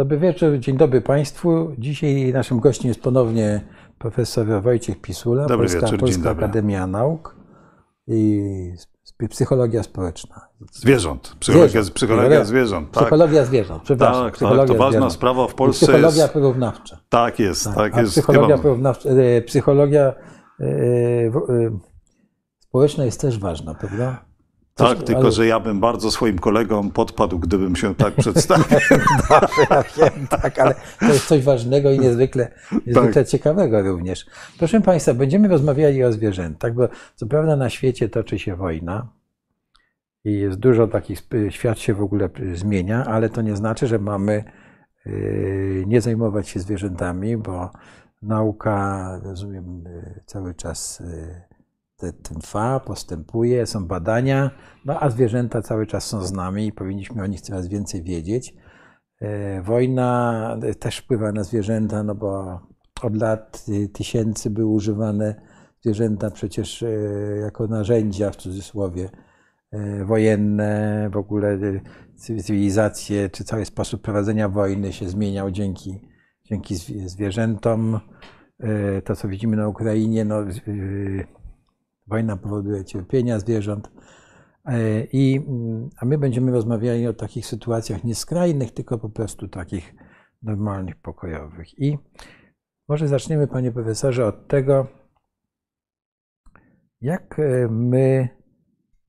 Dobry wieczór, dzień dobry Państwu. Dzisiaj naszym gościem jest ponownie profesor Wojciech Pisula, Dobry Polska, wieczór, Polska. Akademia Nauk i psychologia społeczna. Zwierząt. Psychologia, Zwierząt. psychologia zwierząt. Tak, Psychologia zwierząt, przepraszam. tak, psychologia tak to ważna zwierząt. sprawa w I Polsce Psychologia jest. porównawcza. Tak jest, tak, A jest. psychologia porównawcza, e, psychologia e, e, społeczna jest też ważna, prawda? Tak, tylko ale- że ja bym bardzo swoim kolegom podpadł, gdybym się tak przedstawił. Dobrze, ja wiem, tak, ale to jest coś ważnego i niezwykle, Tak. niezwykle ciekawego również. Proszę Państwa, będziemy rozmawiali o zwierzętach, bo co prawda na świecie toczy się wojna i jest dużo takich, świat się w ogóle zmienia, ale to nie znaczy, że mamy yy, nie zajmować się zwierzętami, bo nauka, rozumiem, yy, cały czas yy, trwa, postępuje, są badania, no a zwierzęta cały czas są z nami i powinniśmy o nich coraz więcej wiedzieć. E, Wojna też wpływa na zwierzęta, no bo od lat y, tysięcy były używane zwierzęta przecież e, jako narzędzia w cudzysłowie e, wojenne, w ogóle cywilizacje czy cały sposób prowadzenia wojny się zmieniał dzięki, dzięki zwi- zwierzętom. E, To, co widzimy na Ukrainie, no, wojna powoduje cierpienia zwierząt. E, I, mm, a my będziemy rozmawiali o takich sytuacjach nie skrajnych, tylko po prostu takich normalnych, pokojowych. I może zaczniemy, panie profesorze, od tego, jak e, my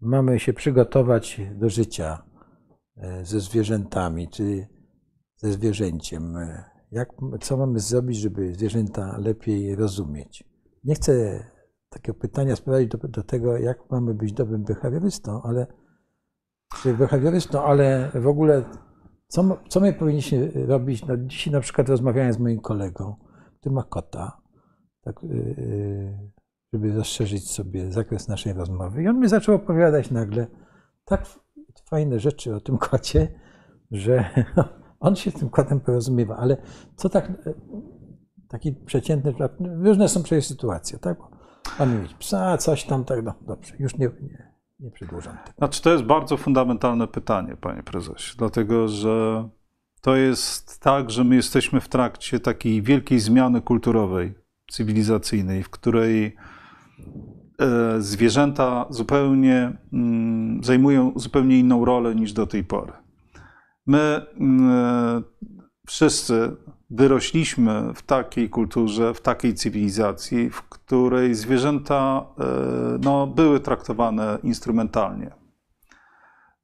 mamy się przygotować do życia e, ze zwierzętami, czy ze zwierzęciem. Jak, co mamy zrobić, żeby zwierzęta lepiej rozumieć? Nie chcę takiego pytania sprowadzić do, do tego, jak mamy być dobrym behawiorystą, ale czy behawiorystą, ale w ogóle co, co my powinniśmy robić? No, dzisiaj na przykład rozmawiałem z moim kolegą, który ma kota, tak, yy, żeby rozszerzyć sobie zakres naszej rozmowy. I on mi zaczął opowiadać nagle tak fajne rzeczy o tym kocie, że on się z tym kotem porozumiewa. Ale co tak, e, taki przeciętny, różne są przecież sytuacje, tak? Mamy mieć psa, coś tam, tak, no dobrze, już nie, nie, nie przedłużam tego. Znaczy, to jest bardzo fundamentalne pytanie, panie prezesie, dlatego że to jest tak, że my jesteśmy w trakcie takiej wielkiej zmiany kulturowej, cywilizacyjnej, w której e, zwierzęta zupełnie mm, zajmują zupełnie inną rolę niż do tej pory. My mm, wszyscy wyrośliśmy w takiej kulturze, w takiej cywilizacji, w której zwierzęta e, no, były traktowane instrumentalnie.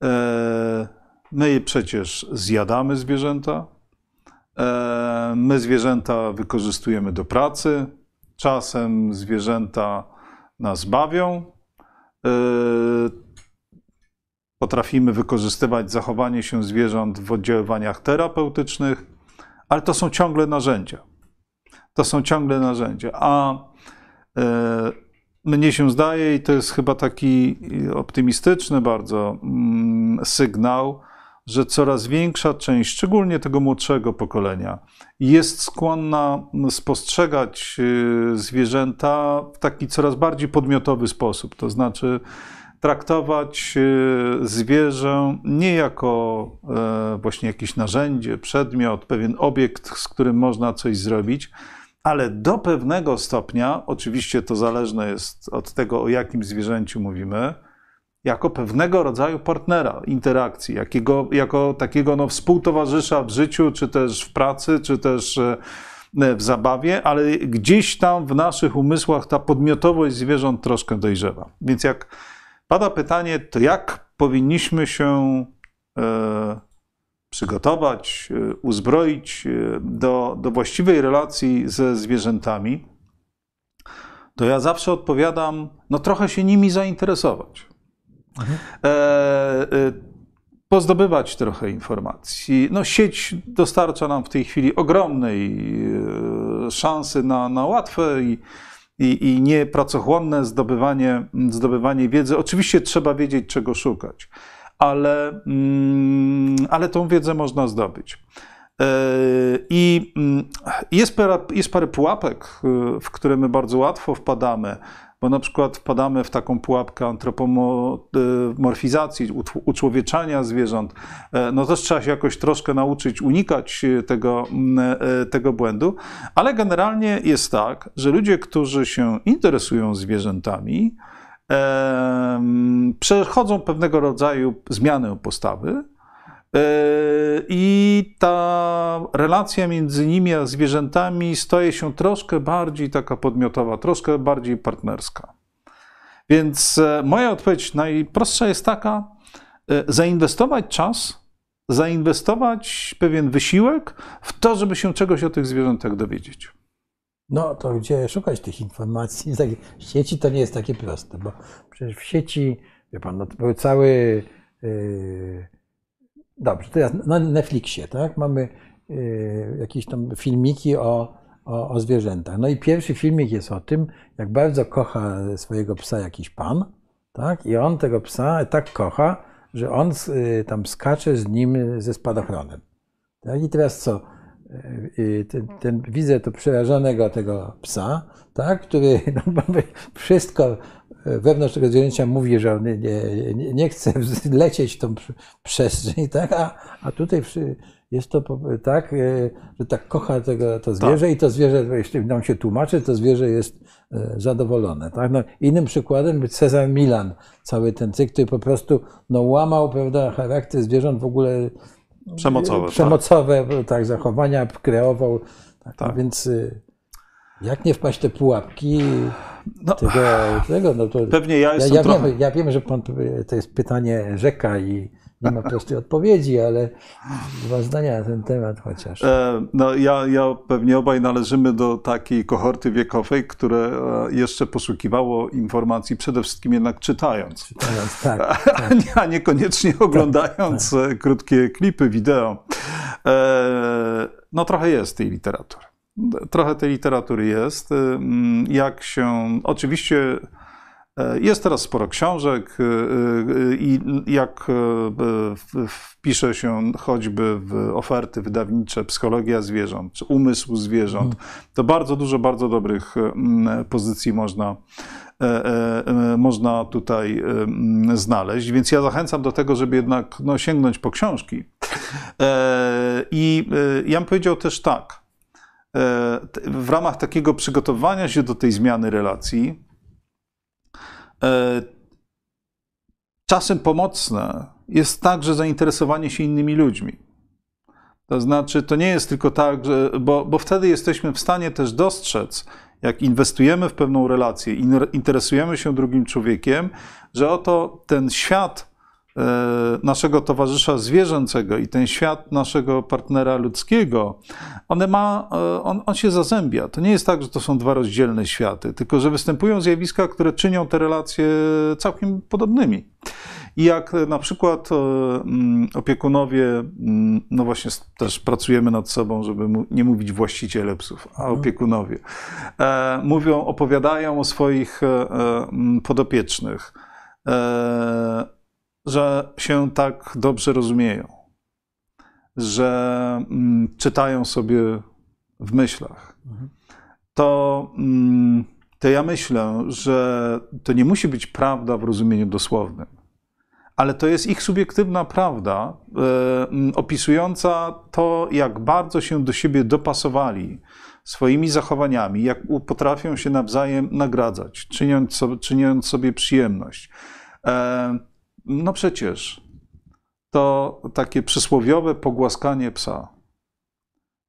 E, My przecież zjadamy zwierzęta, e, my zwierzęta wykorzystujemy do pracy, czasem zwierzęta nas bawią. Potrafimy wykorzystywać zachowanie się zwierząt w oddziaływaniach terapeutycznych, ale to są ciągle narzędzia. To są ciągle narzędzia. A e, mnie się zdaje, i to jest chyba taki optymistyczny bardzo mm, sygnał, że coraz większa część, szczególnie tego młodszego pokolenia, jest skłonna spostrzegać y, zwierzęta w taki coraz bardziej podmiotowy sposób. To znaczy, traktować y, zwierzę nie jako e, właśnie jakieś narzędzie, przedmiot, pewien obiekt, z którym można coś zrobić, ale do pewnego stopnia, oczywiście to zależne jest od tego, o jakim zwierzęciu mówimy, jako pewnego rodzaju partnera interakcji, jakiego, jako takiego no, współtowarzysza w życiu, czy też w pracy, czy też e, w zabawie, ale gdzieś tam w naszych umysłach ta podmiotowość zwierząt troszkę dojrzewa. Więc jak pada pytanie, to jak powinniśmy się e, przygotować, e, uzbroić e, do, do właściwej relacji ze zwierzętami, to ja zawsze odpowiadam, no trochę się nimi zainteresować. E, e, pozdobywać trochę informacji. No, sieć dostarcza nam w tej chwili ogromnej szansy na, na łatwe i, i, i niepracochłonne zdobywanie, zdobywanie wiedzy. Oczywiście trzeba wiedzieć, czego szukać, ale, mm, ale tą wiedzę można zdobyć. E, I mm, jest parę, jest parę pułapek, e, w które my bardzo łatwo wpadamy. Bo na przykład wpadamy w taką pułapkę antropomorfizacji, uczłowieczania zwierząt, e, no też trzeba się jakoś troszkę nauczyć unikać e, tego, mm, e, tego błędu, ale generalnie jest tak, że ludzie, którzy się interesują zwierzętami, przechodzą pewnego rodzaju zmianę postawy. E, I ta relacja między nimi a zwierzętami staje się troszkę bardziej taka podmiotowa, troszkę bardziej partnerska. Więc e, moja odpowiedź najprostsza jest taka: e, zainwestować czas, zainwestować pewien wysiłek w to, żeby się czegoś o tych zwierzętach dowiedzieć. No to gdzie szukać tych informacji? Tak, W sieci to nie jest takie proste, bo przecież w sieci, wie pan, no to był cały. Yy, dobrze, teraz na Netflixie, tak? Mamy yy, jakieś tam filmiki o, o, o zwierzętach. No i pierwszy filmik jest o tym, jak bardzo kocha swojego psa jakiś pan, tak? I on tego psa tak kocha, że on yy, tam skacze z nim ze spadochronem. Tak? I teraz co? Y, ten, ten, widzę to przerażonego tego psa, tak, który no, wszystko wewnątrz tego zwierzęcia mówi, że on nie, nie, nie chce lecieć w tą przestrzeń, tak, a, a tutaj przy, jest to tak, y, że tak kocha tego, to zwierzę i to zwierzę, jeśli nam się tłumaczy, to zwierzę jest zadowolone. Tak? No, innym przykładem był Cezar Milan, cały ten cykl, który po prostu no, łamał prawda, charakter zwierząt w ogóle Przemocowe. tak. przemocowe tak, zachowania kreował. Tak, Tak. Więc y, jak nie wpaść te pułapki No, tego, tego no to pewnie ja ja, jestem ja, trochę. wiem, ja wiem, że pan, to jest pytanie rzeka i nie ma prostej odpowiedzi, ale dwa zdania na ten temat chociaż. E, No, ja, ja pewnie obaj należymy do takiej kohorty wiekowej, które e, jeszcze poszukiwało informacji przede wszystkim jednak czytając, Czytając, tak, a, nie, a niekoniecznie oglądając e, krótkie klipy wideo. No trochę jest tej literatury. Trochę tej literatury jest. Mm, Jak się oczywiście jest teraz sporo książek e, e, i jak e, wpisze się choćby w oferty wydawnicze psychologia zwierząt, czy umysł zwierząt, to bardzo dużo bardzo dobrych mm, pozycji można, e, e, e, można tutaj mm, znaleźć. Więc ja zachęcam do tego, żeby jednak no, sięgnąć po książki. E, I e, ja bym powiedział też tak. e, W ramach takiego przygotowania się do tej zmiany relacji, e, czasem pomocne jest także zainteresowanie się innymi ludźmi. To znaczy, to nie jest tylko tak, że, bo, bo wtedy jesteśmy w stanie też dostrzec, jak inwestujemy w pewną relację, in- interesujemy się drugim człowiekiem, że oto ten świat e, naszego towarzysza zwierzęcego i ten świat naszego partnera ludzkiego, one ma, e, on, on się zazębia. To nie jest tak, że to są dwa rozdzielne światy, tylko że występują zjawiska, które czynią te relacje całkiem podobnymi. I jak e, na przykład e, mm, opiekunowie, mm, no właśnie też pracujemy nad sobą, żeby nie mówić właściciele psów, a opiekunowie, e, mówią, opowiadają o swoich e, e, mm, podopiecznych, e, że się tak dobrze rozumieją, że mm, czytają sobie w myślach, to, mm, to ja myślę, że to nie musi być prawda w rozumieniu dosłownym ale to jest ich subiektywna prawda, e, m, opisująca to, jak bardzo się do siebie dopasowali swoimi zachowaniami, jak potrafią się nawzajem nagradzać, czyniąc czyniąc sobie przyjemność. No przecież to takie przysłowiowe pogłaskanie psa.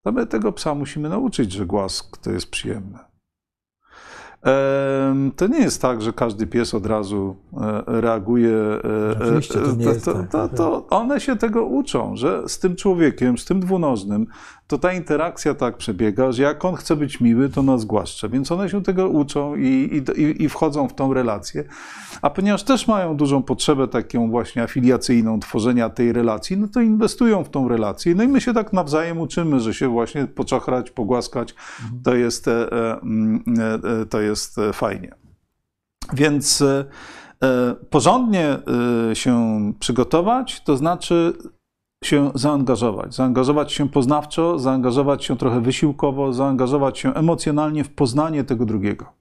To my tego psa musimy nauczyć, że głask to jest przyjemne. To nie jest tak, że każdy pies od razu e, reaguje. e, Oczywiście, to nie e, jest to, tak. to, to one się tego uczą, że z tym człowiekiem, z tym dwunożnym, to ta interakcja tak przebiega, że jak on chce być miły, to nas głaszcze. Więc one się tego uczą i, i, i wchodzą w tą relację. A ponieważ też mają dużą potrzebę taką właśnie afiliacyjną, tworzenia tej relacji, no to inwestują w tą relację. No i my się tak nawzajem uczymy, że się właśnie poczochrać, pogłaskać, to jest, e, e, e, e, to jest e, fajnie. Więc e, e, porządnie się przygotować, to znaczy się zaangażować. Zaangażować się poznawczo, zaangażować się trochę wysiłkowo, zaangażować się emocjonalnie w poznanie tego drugiego.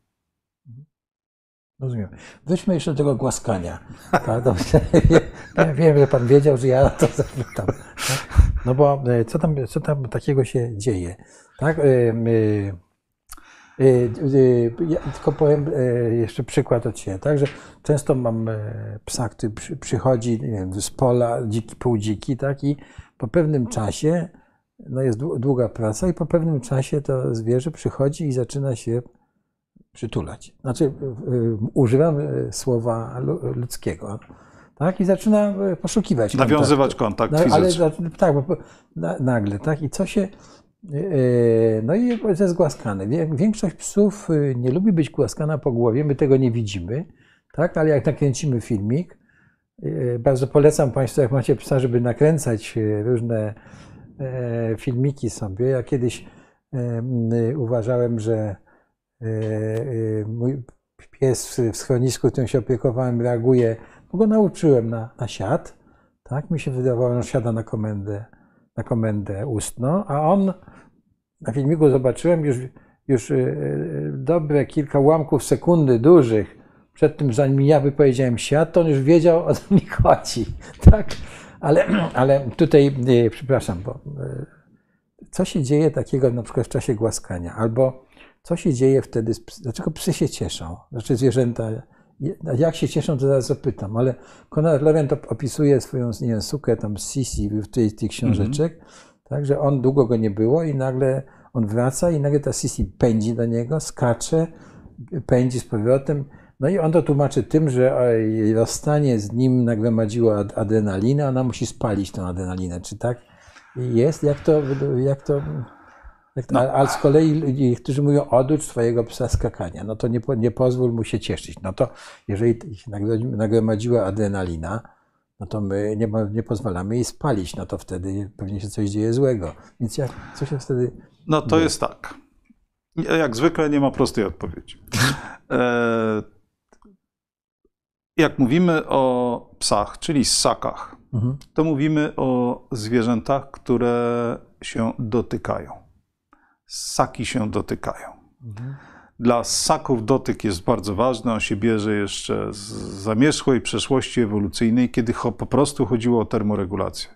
Rozumiem. Wróćmy jeszcze do tego głaskania. Ja wiem, że pan wiedział, że ja to zapytam. No bo co tam, co tam takiego się dzieje? Tak? E, e, ja tylko powiem jeszcze przykład od siebie, tak? że często mam psa, który przychodzi wiem, z pola, dziki, półdziki, tak? i po pewnym czasie, no jest długa praca i po pewnym czasie to zwierzę przychodzi i zaczyna się przytulać. Znaczy, używam e, słowa ludzkiego. Tak? I zaczyna e, poszukiwać. Nawiązywać kontakt no, fizyczny. Ale, tak, bo nagle, tak? I co się. E, no i jest głaskane. Większość psów nie lubi być głaskana po głowie, my tego nie widzimy, tak? ale jak nakręcimy filmik, bardzo polecam Państwu, jak macie psa, żeby nakręcać różne filmiki sobie. Ja kiedyś uważałem, że E, e, mój pies w schronisku, którym się opiekowałem, reaguje, bo go nauczyłem na, na siad. Tak? Mi się wydawało, że siada na komendę, na komendę ustną, a on na filmiku zobaczyłem już, już e, dobre kilka ułamków sekundy dużych przed tym, zanim ja wypowiedziałem siad, to on już wiedział, o co mi chodzi. Tak? Ale, ale tutaj, przepraszam, bo co się dzieje takiego na przykład w czasie głaskania? Albo co się dzieje wtedy? Dlaczego psy się cieszą? Znaczy zwierzęta. Jak się cieszą, to zaraz zapytam, ale Konrad Lewent opisuje swoją nie wiem, sukę tam Sisi w tej, tych książeczek, mm -hmm. tak, że on długo go nie było i nagle on wraca i nagle ta Sisi pędzi do niego, skacze, pędzi z powrotem. No i on to tłumaczy tym, że rozstanie z nim nagromadziło adrenalinę, ona musi spalić tą adrenalinę. Czy tak jest? Jak to, jak to no. A, a, z kolei którzy mówią, oducz swojego psa skakania, no to nie, nie pozwól mu się cieszyć. No to jeżeli się nagromadziła adrenalina, no to my nie, nie pozwalamy jej spalić, no to wtedy pewnie się coś dzieje złego. Więc jak, co się wtedy... No to dzieje? jest tak. Jak zwykle nie ma prostej odpowiedzi. E, jak mówimy o psach, czyli ssakach, mhm. to mówimy o zwierzętach, które się dotykają ssaki się dotykają. Mhm. Dla ssaków dotyk jest bardzo ważny. On się bierze jeszcze z zamierzchłej przeszłości ewolucyjnej, kiedy po prostu chodziło o termoregulację.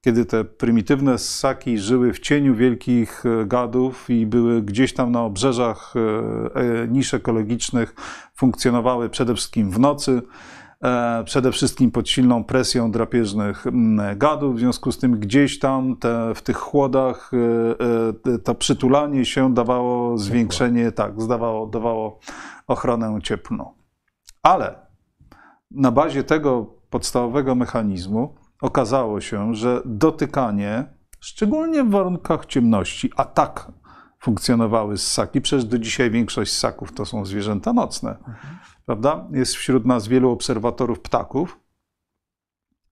Kiedy te prymitywne ssaki żyły w cieniu wielkich e, gadów i były gdzieś tam na obrzeżach e, e, nisz ekologicznych, funkcjonowały przede wszystkim w nocy, przede wszystkim pod silną presją drapieżnych mm, gadów. W związku z tym gdzieś tam te, w tych chłodach e, e, to przytulanie się dawało zwiększenie, tak, zdawało, dawało ochronę cieplną. Ale na bazie tego podstawowego mechanizmu okazało się, że dotykanie, szczególnie w warunkach ciemności, a tak funkcjonowały ssaki, przecież do dzisiaj większość ssaków to są zwierzęta nocne. Mhm prawda? Jest wśród nas wielu obserwatorów ptaków,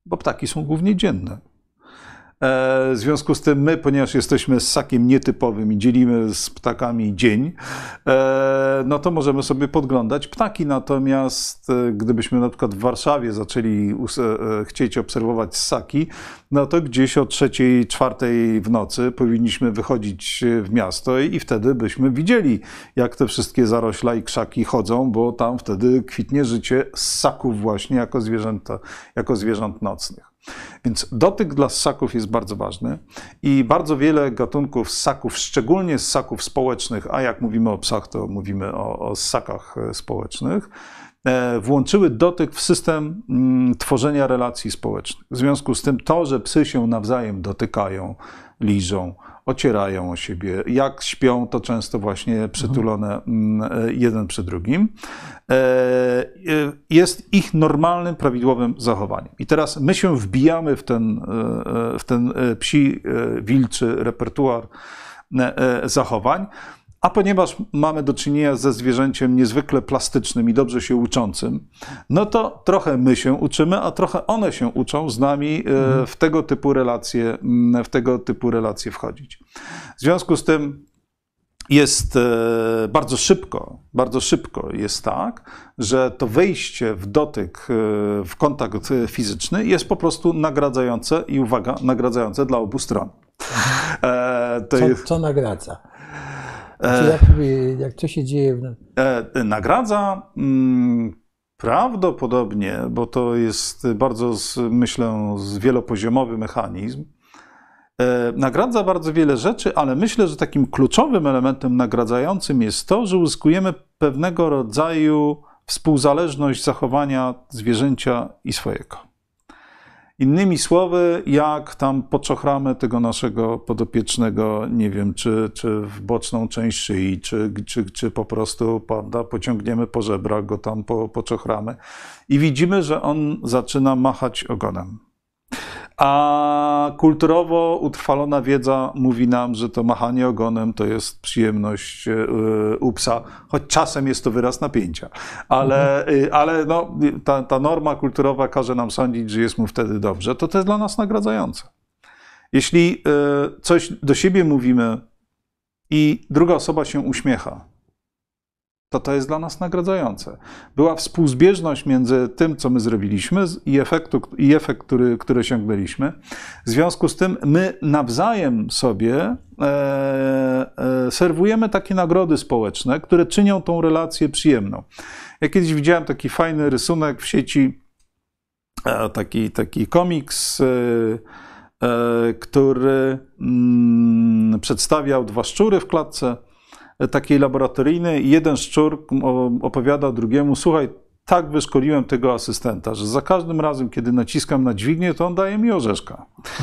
bo ptaki są głównie dzienne. E, w związku z tym my, ponieważ jesteśmy ssakiem nietypowym i dzielimy z ptakami dzień, e, no to możemy sobie podglądać ptaki. Natomiast e, gdybyśmy na przykład w Warszawie zaczęli chcieć obserwować ssaki, no to gdzieś o trzeciej, czwartej w nocy powinniśmy wychodzić w miasto i wtedy byśmy widzieli, jak te wszystkie zarośla i krzaki chodzą, bo tam wtedy kwitnie życie ssaków właśnie jako, zwierzęta, jako zwierząt nocnych. Więc dotyk dla ssaków jest bardzo ważny i bardzo wiele gatunków ssaków, szczególnie ssaków społecznych, a jak mówimy o psach, to mówimy o, o ssakach e, społecznych, e, włączyły dotyk w system mm, tworzenia relacji społecznych. W związku z tym to, że psy się nawzajem dotykają, liżą, ocierają o siebie. Jak śpią, to często właśnie przytulone mm, e, jeden przy drugim. E, e, jest ich normalnym, prawidłowym zachowaniem. I teraz my się wbijamy w ten, w ten psi, wilczy repertuar zachowań, a ponieważ mamy do czynienia ze zwierzęciem niezwykle plastycznym i dobrze się uczącym, no to trochę my się uczymy, a trochę one się uczą z nami e, mhm. w tego typu relacje, w tego typu relacje wchodzić. W związku z tym jest e, bardzo szybko, bardzo szybko jest tak, że to wejście w dotyk, e, w kontakt fizyczny jest po prostu nagradzające i uwaga, nagradzające dla obu stron. To co, jest... co nagradza? Znaczy, jak, jak to się dzieje? W... E, nagradza mm, prawdopodobnie, bo to jest bardzo, myślę, wielopoziomowy mechanizm. E, nagradza bardzo wiele rzeczy, ale myślę, że takim kluczowym elementem nagradzającym jest to, że uzyskujemy pewnego rodzaju współzależność zachowania zwierzęcia i swojego. Innymi słowy, jak tam poczochramy tego naszego podopiecznego, nie wiem, czy, czy w boczną część szyi, czy, czy, czy po prostu prawda, pociągniemy po żebrach, go tam po, poczochramy i widzimy, że on zaczyna machać ogonem. A kulturowo utrwalona wiedza mówi nam, że to machanie ogonem to jest przyjemność e, u psa, choć czasem jest to wyraz napięcia. Ale, mhm. ale no, ta, ta norma kulturowa każe nam sądzić, że jest mu wtedy dobrze. To to jest dla nas nagradzające. Jeśli e, coś do siebie mówimy i druga osoba się uśmiecha, to to jest dla nas nagradzające. Była współzbieżność między tym, co my zrobiliśmy i, efektu, i efekt, który, który osiągnęliśmy. W związku z tym my nawzajem sobie e, e, serwujemy takie nagrody społeczne, które czynią tą relację przyjemną. Ja kiedyś widziałem taki fajny rysunek w sieci, e, taki, taki komiks, e, e, który mm, przedstawiał dwa szczury w klatce takiej laboratoryjnej i jeden szczur opowiada drugiemu, słuchaj, tak wyszkoliłem tego asystenta, że za każdym razem, kiedy naciskam na dźwignię, to on daje mi orzeszka.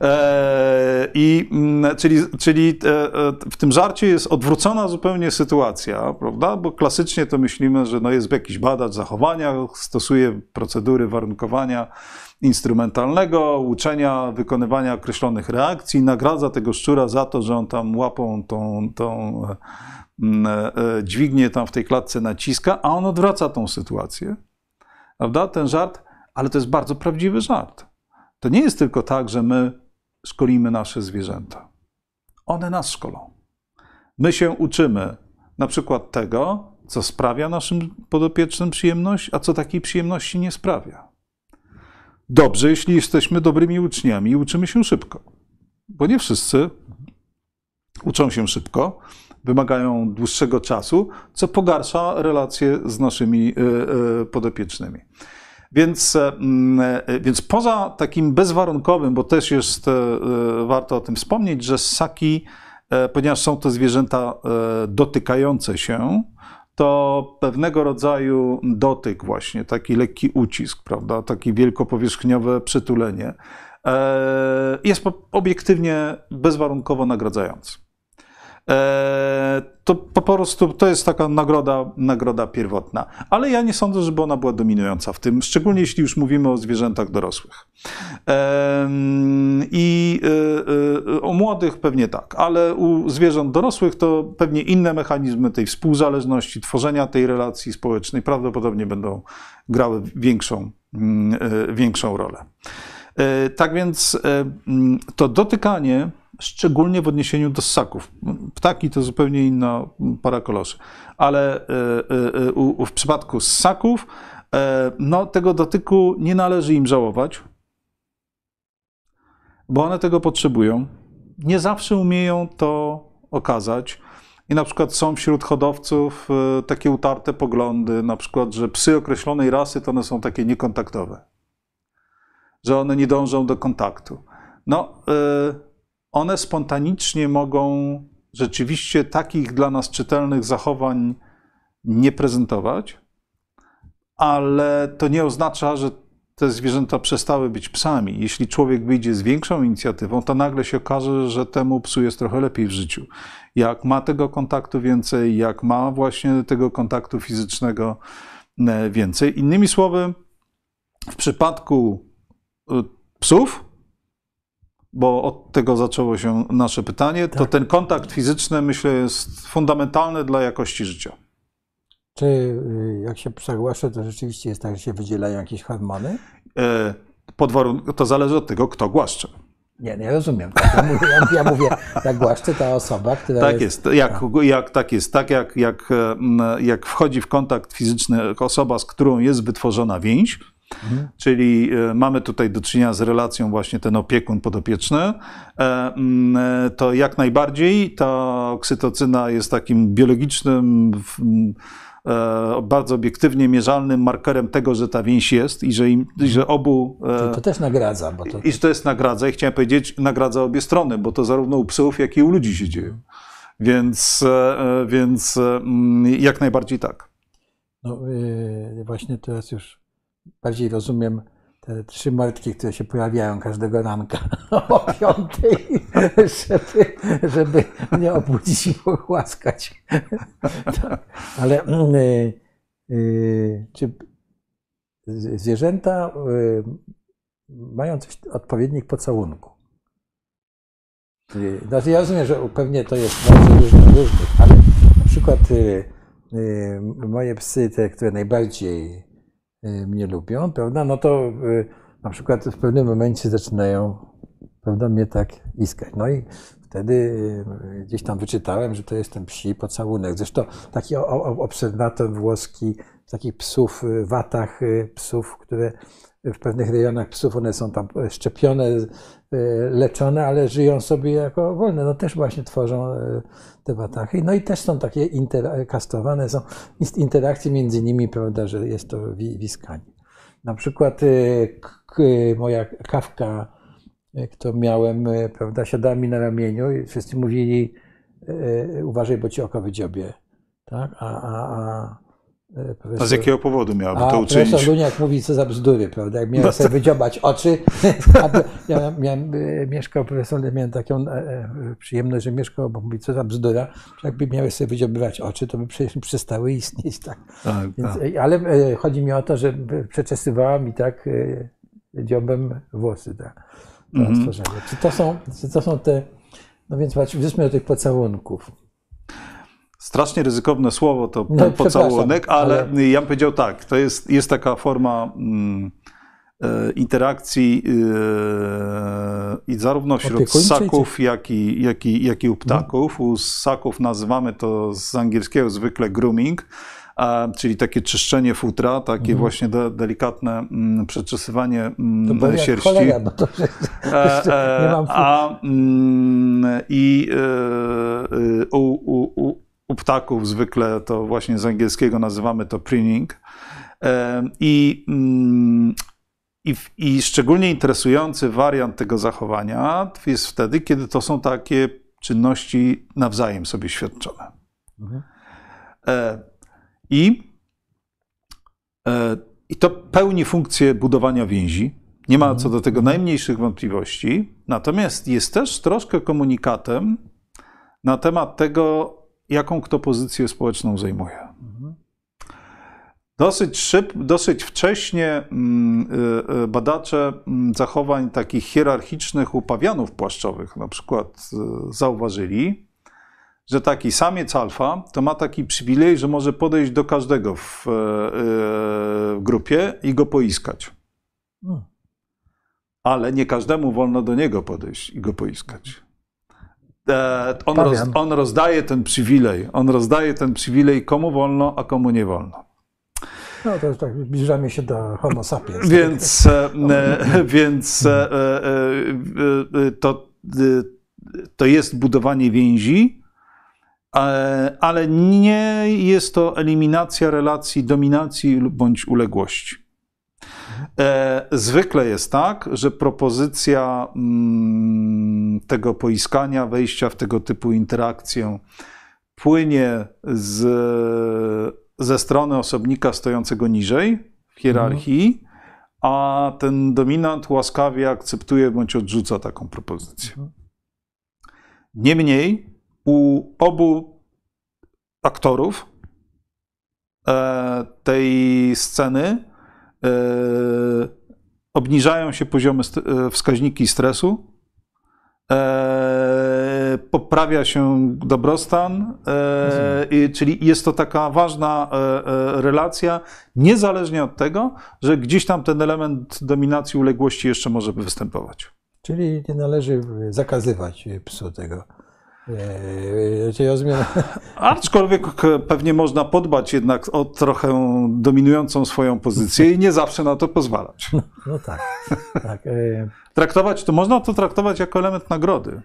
E, i, czyli czyli e, e, w tym żarcie jest odwrócona zupełnie sytuacja, prawda? Bo klasycznie to myślimy, że no jest jakiś badacz zachowania, stosuje procedury warunkowania instrumentalnego, uczenia wykonywania określonych reakcji, nagradza tego szczura za to, że on tam łapą tą, tą mm, e, e, dźwignię tam w tej klatce naciska, a on odwraca tą sytuację. Prawda? Ten żart, ale to jest bardzo prawdziwy żart. To nie jest tylko tak, że my szkolimy nasze zwierzęta. One nas szkolą. My się uczymy na przykład tego, co sprawia naszym podopiecznym przyjemność, a co takiej przyjemności nie sprawia dobrze, jeśli jesteśmy dobrymi uczniami i uczymy się szybko. Bo nie wszyscy uczą się szybko, wymagają dłuższego czasu, co pogarsza relacje z naszymi e, e, podopiecznymi. Więc, e, więc poza takim bezwarunkowym, bo też jest warto o tym wspomnieć, że ssaki, ponieważ są to zwierzęta dotykające się, to pewnego rodzaju dotyk właśnie, taki lekki ucisk, prawda, takie wielkopowierzchniowe przytulenie e, jest obiektywnie bezwarunkowo nagradzający. E, to po prostu to jest taka nagroda, nagroda pierwotna. Ale ja nie sądzę, żeby ona była dominująca w tym, szczególnie jeśli już mówimy o zwierzętach dorosłych. I e, e, o młodych pewnie tak, ale u zwierząt dorosłych to pewnie inne mechanizmy tej współzależności, tworzenia tej relacji społecznej prawdopodobnie będą grały większą, mm, większą rolę. Tak więc to dotykanie szczególnie w odniesieniu do ssaków. Ptaki to zupełnie inna para koloszy, ale e, e, e, w przypadku ssaków no, tego dotyku nie należy im żałować, bo one tego potrzebują. Nie zawsze umieją to okazać. I na przykład są wśród hodowców takie utarte poglądy, na przykład, że psy określonej rasy to one są takie niekontaktowe, że one nie dążą do kontaktu. No, one spontanicznie mogą rzeczywiście takich dla nas czytelnych zachowań nie prezentować, ale to nie oznacza, że te zwierzęta przestały być psami. Jeśli człowiek wyjdzie z większą inicjatywą, to nagle się okaże, że temu psu jest trochę lepiej w życiu. Jak ma tego kontaktu więcej, jak ma właśnie tego kontaktu fizycznego e, więcej. Innymi słowy, w przypadku psów, bo od tego zaczęło się nasze pytanie, tak. to ten kontakt fizyczny, myślę, jest fundamentalny dla jakości życia. Czy y, jak się przegłaszę, to rzeczywiście jest tak, że się wydzielają jakieś hormony? E, pod warunkiem, to zależy od tego, kto głaszcze. Nie, nie rozumiem. Tak, ja, mówię, ja, ja mówię, jak głaszcze ta osoba, która Tak jest, jest jak, jak, tak jest. Tak jak, jak, jak wchodzi w kontakt fizyczny osoba, z którą jest wytworzona więź, Mhm. Czyli e, mamy tutaj do czynienia z relacją właśnie ten opiekun podopieczny, e, e, to jak najbardziej ta oksytocyna jest takim biologicznym, bardzo obiektywnie mierzalnym markerem tego, że ta więź jest i że, im, że obu. Czyli to też nagradza, bo to I że to jest nagradza, i chciałem powiedzieć, nagradza obie strony, bo to zarówno u psów, jak i u ludzi się dzieje. Więc, więc jak najbardziej tak. no, właśnie teraz już bardziej rozumiem te trzy mordki, które się pojawiają każdego ranka o piątej, żeby, żeby mnie obudzić i pogłaskać. tak. Ale yy, yy, czy z- zwierzęta yy, mają coś, odpowiednik pocałunku? Znaczy ja rozumiem, że pewnie to jest bardzo różne różnych, ale na przykład moje psy, te, które najbardziej mnie lubią, prawda, no to yy, na przykład w pewnym momencie zaczynają, prawda, mnie tak iskać. No i wtedy yy, gdzieś tam wyczytałem, że to jest ten psi pocałunek. Zresztą taki obserwator włoski takich psów, watach psów, które w pewnych rejonach psów one są tam szczepione, yy, leczone, ale żyją sobie jako wolne. No też właśnie tworzą yy, te watachy. No i też są takie kastrowane, są interakcje między nimi, prawda, że jest to wi- wiskanie. Na przykład k- moja kawka, którą miałem, prawda, siadała mi na ramieniu i wszyscy mówili uważaj, bo ci oko wydziobie. Tak? A, a, a, yy, A z profesor- jakiego powodu miałaby to uczynić? profesor Luniak mówi, co za bzdury, prawda? Jak miałem No sobie wydziobać oczy, ja miałem, e, mieszkał profesor, miałem taką e, e, przyjemność, że mieszkał, bo mówi, co za bzdura, jakby miały sobie wydziobywać oczy, to by przecież przestały istnieć, tak. Tak, Więc, tak. e, ale chodzi mi o to, że przeczesywała mi tak dziobem włosy, tak, to Mhm. stworzenie. Czy to są, czy to są te, no więc patrz, wróćmy do tych pocałunków. Strasznie ryzykowne słowo to No, pocałunek, ale, ale- ja bym powiedział tak, to jest, jest taka forma mm, e, interakcji e, i zarówno wśród ssaków, jak i, jak, i, jak i u ptaków. U ssaków nazywamy to z angielskiego zwykle grooming, a, czyli takie czyszczenie futra, takie Mhm. właśnie de, delikatne mm, przeczesywanie To mm, jak sierści. cholera, bo to przecież E, nie mam A mm, i u, u, u, u ptaków zwykle to właśnie z angielskiego nazywamy to preening. I, mm, i, I szczególnie interesujący wariant tego zachowania jest wtedy, kiedy to są takie czynności nawzajem sobie świadczone. Mhm. E, I, e, I to pełni funkcję budowania więzi. Nie ma co do tego najmniejszych wątpliwości. Natomiast jest też troszkę komunikatem na temat tego, jaką kto pozycję społeczną zajmuje. Dosyć, szyb, dosyć wcześnie mm, y, y, badacze mm, zachowań takich hierarchicznych u pawianów płaszczowych na przykład y, zauważyli, że taki samiec alfa to ma taki przywilej, że może podejść do każdego w, w grupie i go poiskać. Mm. Ale nie każdemu wolno do niego podejść i go poiskać. E, On, roz, on rozdaje ten przywilej. On rozdaje ten przywilej komu wolno, a komu nie wolno. No to już tak zbliżamy się do homo sapiens. Więc, e, więc e, e, to, to jest budowanie więzi, ale nie jest to eliminacja relacji dominacji bądź uległości. E, Zwykle jest tak, że propozycja mm, tego poiskania, wejścia w tego typu interakcję płynie z, ze strony osobnika stojącego niżej w hierarchii, a ten dominant łaskawie akceptuje bądź odrzuca taką propozycję. Niemniej u obu aktorów e, tej sceny obniżają się poziomy e, wskaźniki stresu, e, poprawia się dobrostan, e, czyli jest to taka ważna e, e, relacja, niezależnie od tego, że gdzieś tam ten element dominacji uległości jeszcze może występować. Czyli nie należy zakazywać psu tego Yy, Czyli rozumiem, Aczkolwiek pewnie można podbać jednak o trochę dominującą swoją pozycję i nie zawsze na to pozwalać. no tak. tak yy, Traktować to można to traktować jako element nagrody.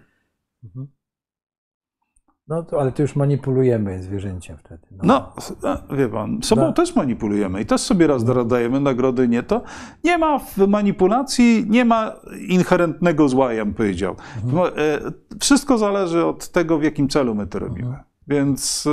No to, ale to już manipulujemy zwierzęciem wtedy. No, e, wie pan, sobą No. też manipulujemy i też sobie raz dajemy nagrody, nie to. Nie ma w manipulacji, nie ma inherentnego zła, ja bym powiedział. No, e, Wszystko zależy od tego, w jakim celu my to robimy. Więc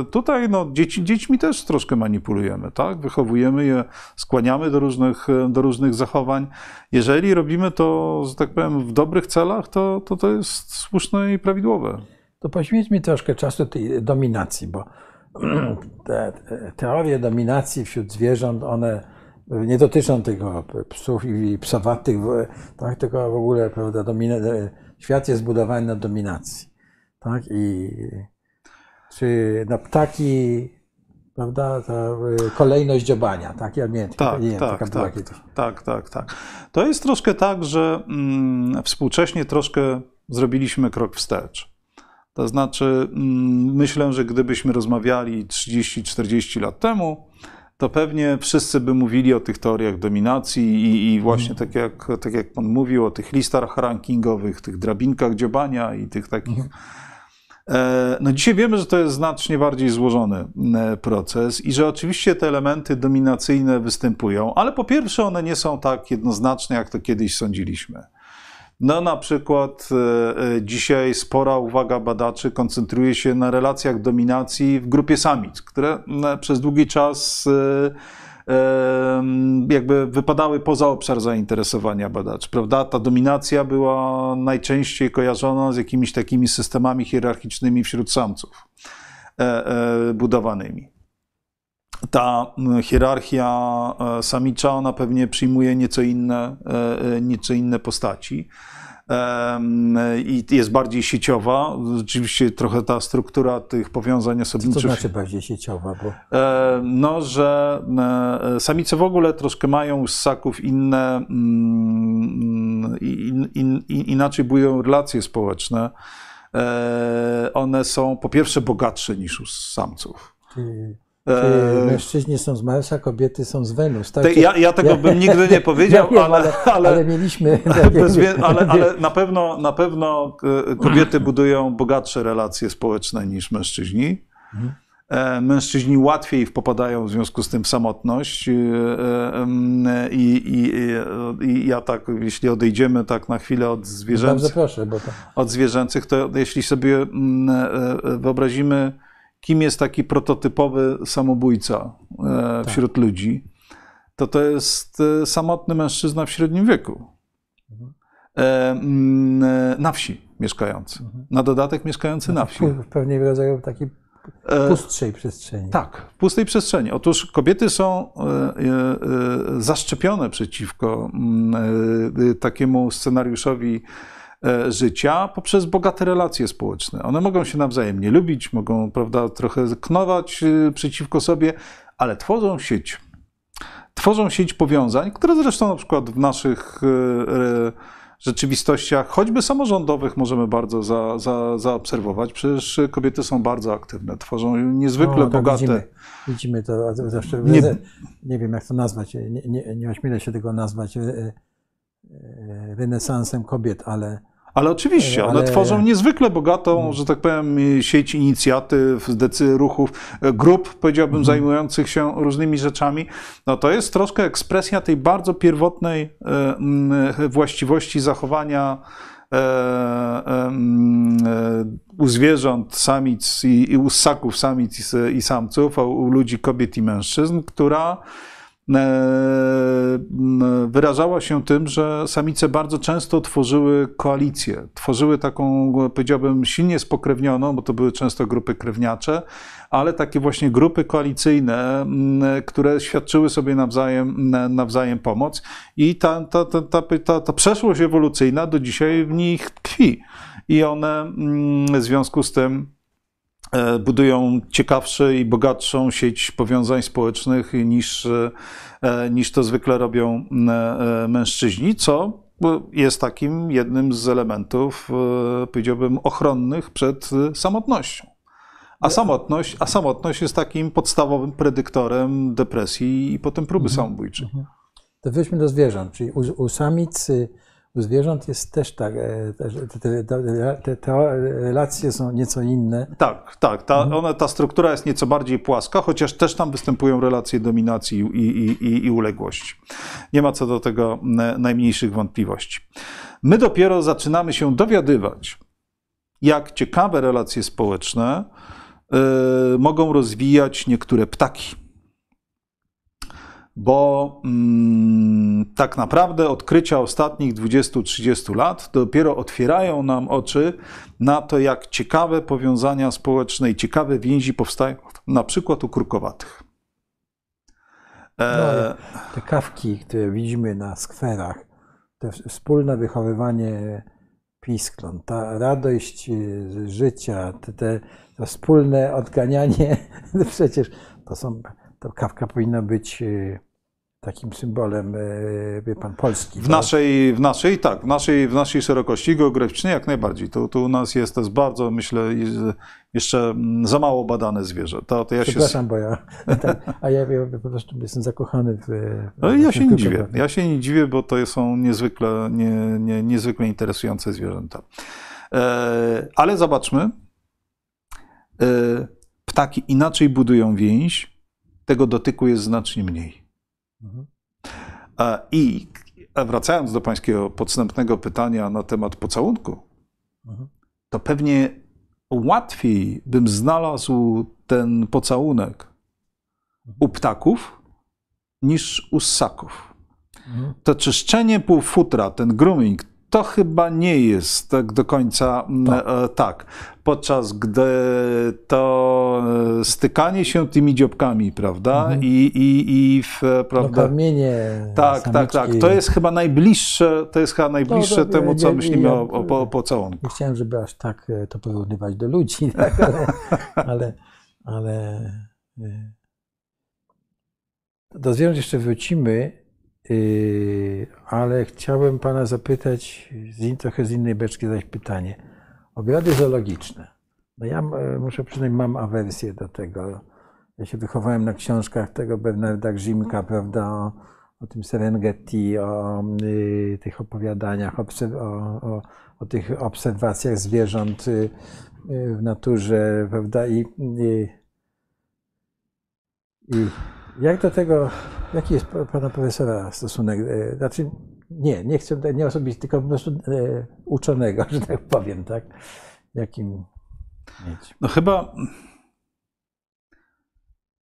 e, tutaj no, dzieci, dziećmi też troszkę manipulujemy, tak? Wychowujemy je, skłaniamy do różnych, e, do różnych zachowań. Jeżeli robimy to, że tak powiem, w dobrych celach, to to, to jest słuszne i prawidłowe. To poświęćmy troszkę czasu tej dominacji, bo te te teorie dominacji wśród zwierząt, one nie dotyczą tylko psów i psowatych, tak, tylko w ogóle prawda, domina, świat jest zbudowany na dominacji. Tak? I czy na ptaki, prawda, ta y, kolejność dziobania, tak? Ja nie, Tak, nie wiem, tak, taka tak, kiedyś. tak, tak, tak. To jest troszkę tak, że mm, współcześnie troszkę zrobiliśmy krok wstecz. To znaczy, mm, myślę, że gdybyśmy rozmawiali 30-40 lat temu, to pewnie wszyscy by mówili o tych teoriach dominacji i, i właśnie tak jak, tak jak pan mówił, o tych listach rankingowych, tych drabinkach dziobania i tych takich. E, No dzisiaj wiemy, że to jest znacznie bardziej złożony proces i że oczywiście te elementy dominacyjne występują, ale po pierwsze one nie są tak jednoznaczne, jak to kiedyś sądziliśmy. No na przykład e, e, dzisiaj spora uwaga badaczy koncentruje się na relacjach dominacji w grupie samic, które m, przez długi czas e, jakby wypadały poza obszar zainteresowania badaczy, prawda? Ta dominacja była najczęściej kojarzona z jakimiś takimi systemami hierarchicznymi wśród samców budowanymi. Ta hierarchia e, samicza, ona pewnie przyjmuje nieco inne, e, e, nieco inne postaci i jest bardziej sieciowa. Rzeczywiście trochę ta struktura tych powiązań Co to osobniczych znaczy bardziej sieciowa? Bo No, że samice w ogóle troszkę mają z ssaków inne, mm, in, in, in, inaczej budują relacje społeczne. One są po pierwsze bogatsze niż u samców. Czy, E, czy mężczyźni są z Marsa, kobiety są z Wenus? Tak? te- ja, ja tego bym nigdy nie powiedział, Ja wiem, ale, ale, ale, mieliśmy. bez ale, ale na pewno, na pewno e, kobiety budują bogatsze relacje społeczne niż mężczyźni. E, Mężczyźni łatwiej popadają w związku z tym w samotność i, i, i, ja tak, jeśli odejdziemy tak na chwilę od zwierzęcych, proszę, to. od zwierzęcych, to jeśli sobie mm, wyobrazimy, kim jest taki prototypowy samobójca e, wśród ludzi, to to jest e, samotny mężczyzna w średnim wieku. E, mm, Na wsi mieszkający. Na dodatek mieszkający na wsi. W pewnej rodzaju takiej pustszej przestrzeni. Tak, w pustej przestrzeni. Otóż kobiety są zaszczepione przeciwko mm, takiemu scenariuszowi życia poprzez bogate relacje społeczne. One mogą się nawzajem nie lubić, mogą prawda, trochę knować e, przeciwko sobie, ale tworzą sieć. Tworzą sieć powiązań, które zresztą na przykład w naszych e, e, rzeczywistościach, choćby samorządowych, możemy bardzo za, za, zaobserwować. Przecież kobiety są bardzo aktywne, tworzą niezwykle No, bogate. Widzimy, widzimy to zawsze. Nie- Nie, wiem, jak to nazwać. Nie, nie, nie ośmielę się tego nazwać e, e, renesansem kobiet, ale Ale oczywiście, one Ale- tworzą niezwykle bogatą, że tak powiem, sieć inicjatyw, decy ruchów, grup, powiedziałbym, zajmujących się różnymi rzeczami. No to jest troszkę ekspresja tej bardzo pierwotnej e, właściwości zachowania e, e, u zwierząt, samic i, i u ssaków samic i, i samców, a u ludzi kobiet i mężczyzn, która wyrażała się tym, że samice bardzo często tworzyły koalicje, tworzyły taką, powiedziałbym, silnie spokrewnioną, bo to były często grupy krewniacze, ale takie właśnie grupy koalicyjne, które świadczyły sobie nawzajem, na- nawzajem pomoc i ta, ta, ta, ta, ta, ta przeszłość ewolucyjna do dzisiaj w nich tkwi. I one w związku z tym e, budują ciekawszą i bogatszą sieć powiązań społecznych niż, e, niż to zwykle robią e, mężczyźni, co jest takim jednym z elementów, e, powiedziałbym, ochronnych przed e, samotnością. A samotność, a samotność jest takim podstawowym predyktorem depresji i potem próby samobójczej. To wróćmy do zwierząt, czyli u, u samic, y, u zwierząt jest też tak, e, te, te, te, relacje są nieco inne. Tak, tak. Ta, one, ta struktura jest nieco bardziej płaska, chociaż też tam występują relacje dominacji i, i, i, i uległości. Nie ma co do tego najmniejszych wątpliwości. My dopiero zaczynamy się dowiadywać, jak ciekawe relacje społeczne y, mogą rozwijać niektóre ptaki. Bo mm, tak naprawdę odkrycia ostatnich 20-30 lat dopiero otwierają nam oczy na to, jak ciekawe powiązania społeczne i ciekawe więzi powstają, na przykład u krukowatych. E... No, te kawki, które widzimy na skwerach, to wspólne wychowywanie piskląt, ta radość z życia, te, te, to wspólne odganianie, przecież to są, to kawka powinna być takim symbolem, wie pan, Polski. W naszej, w naszej, tak, w naszej, w naszej szerokości geograficznej jak najbardziej. To, to u nas jest, to jest bardzo, myślę, jeszcze za mało badane zwierzę. To, to ja Przepraszam, się... bo ja, tak, a ja, ja po prostu jestem zakochany w... No, ja się nie dziwię, ja się nie dziwię, bo to są niezwykle, nie, nie, niezwykle interesujące zwierzęta. E, ale zobaczmy, e, ptaki inaczej budują więź, tego dotyku jest znacznie mniej. Mhm. I wracając do Pańskiego podstępnego pytania na temat pocałunku, mhm. to pewnie łatwiej bym znalazł ten pocałunek u ptaków niż u ssaków. Mhm. To czyszczenie półfutra, ten grooming, to chyba nie jest tak do końca tak. tak. Podczas gdy to e, stykanie się tymi dziobkami, prawda? Mhm. I, i, i w, prawda? Karmienie tak, tak, tak. To jest chyba najbliższe, to jest chyba najbliższe no, temu, co nie, myślimy o, o, o pocałunku. Nie chciałem, żeby aż tak e, to porównywać do ludzi, tak? ale, ale, ale do zwierząt jeszcze wrócimy. Yy, ale chciałbym Pana zapytać, z, trochę z innej beczki zadać pytanie. Obiady zoologiczne. No ja e, muszę przynajmniej mam awersję do tego. Ja się wychowałem na książkach tego Bernarda Grzimka, prawda, o, o tym Serengeti, o y, tych opowiadaniach, o, o, o, tych obserwacjach zwierząt y, y, w naturze, prawda, i, i jak do tego, jaki jest pana profesora stosunek? E, znaczy, nie, nie chcę, nie osobiście, tylko po prostu e, uczonego, że tak powiem, tak? Jakim mieć? No chyba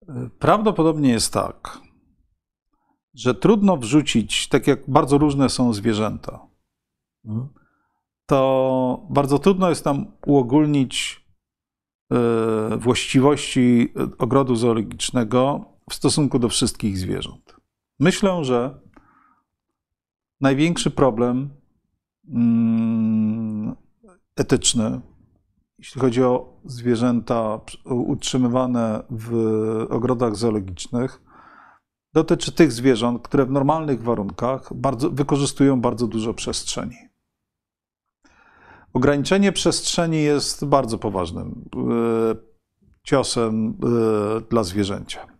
e, prawdopodobnie jest tak, że trudno wrzucić, tak jak bardzo różne są zwierzęta, mhm. to bardzo trudno jest nam uogólnić właściwości ogrodu zoologicznego w stosunku do wszystkich zwierząt. Myślę, że największy problem mm, etyczny, jeśli chodzi o zwierzęta utrzymywane w ogrodach zoologicznych, dotyczy tych zwierząt, które w normalnych warunkach bardzo, wykorzystują bardzo dużo przestrzeni. Ograniczenie przestrzeni jest bardzo poważnym e, ciosem e, dla zwierzęcia.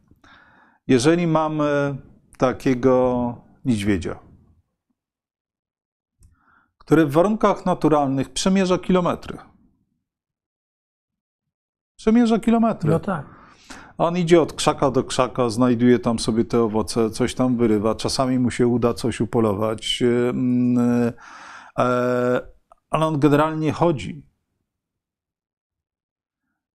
Jeżeli mamy takiego niedźwiedzia, który w warunkach naturalnych przemierza kilometry. Przemierza kilometry. No tak. On idzie od krzaka do krzaka, znajduje tam sobie te owoce, coś tam wyrywa. Czasami mu się uda coś upolować, mm, e, ale on generalnie chodzi.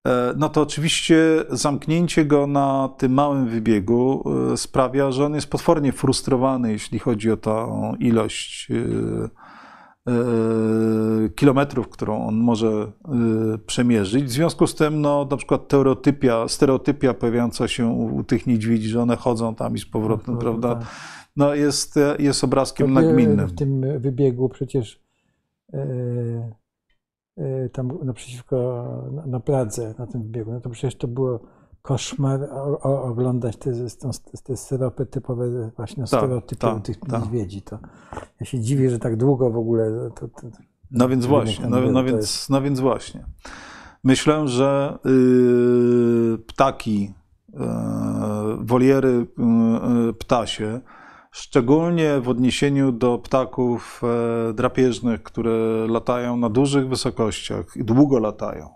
E, no to oczywiście zamknięcie go na tym małym wybiegu e, sprawia, że on jest potwornie frustrowany, jeśli chodzi o tą ilość e, kilometrów, którą on może przemierzyć. W związku z tym, no, na przykład stereotypia, stereotypia pojawiająca się u tych niedźwiedzi, że one chodzą tam i z powrotem, no, prawda, tak. no, jest, jest obrazkiem nagminnym. W tym wybiegu przecież tam naprzeciwko, na Pradze, na tym biegu, no to przecież to było koszmar o, o, oglądać te, te, te syropy typowe, właśnie stereotypy tak, tych tak. niedźwiedzi. To ja się dziwię, że tak długo w ogóle. To, to, No więc właśnie, no, no, jest- więc, no więc właśnie. Myślę, że y, ptaki, y, woliery y, y, ptasie, szczególnie w odniesieniu do ptaków e, drapieżnych, które latają na dużych wysokościach i długo latają,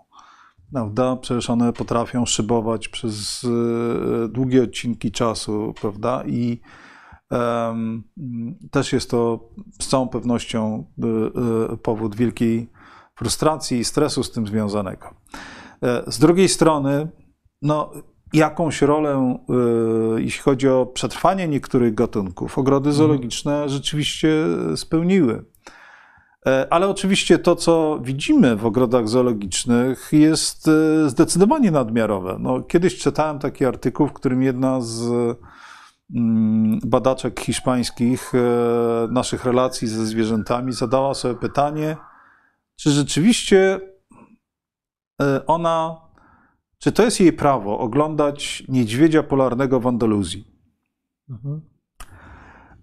prawda? Przecież one potrafią szybować przez y, długie odcinki czasu, prawda? I em, też jest to z całą pewnością y, powód wielkiej frustracji i stresu z tym związanego. E, Z drugiej strony, no, jakąś rolę, y, jeśli chodzi o przetrwanie niektórych gatunków, ogrody zoologiczne rzeczywiście spełniły. E, Ale oczywiście to, co widzimy w ogrodach zoologicznych, jest e, zdecydowanie nadmiarowe. No, kiedyś czytałem taki artykuł, w którym jedna z mm, badaczek hiszpańskich e, naszych relacji ze zwierzętami zadała sobie pytanie, czy rzeczywiście e, ona, czy to jest jej prawo oglądać niedźwiedzia polarnego w Andaluzji? Mhm.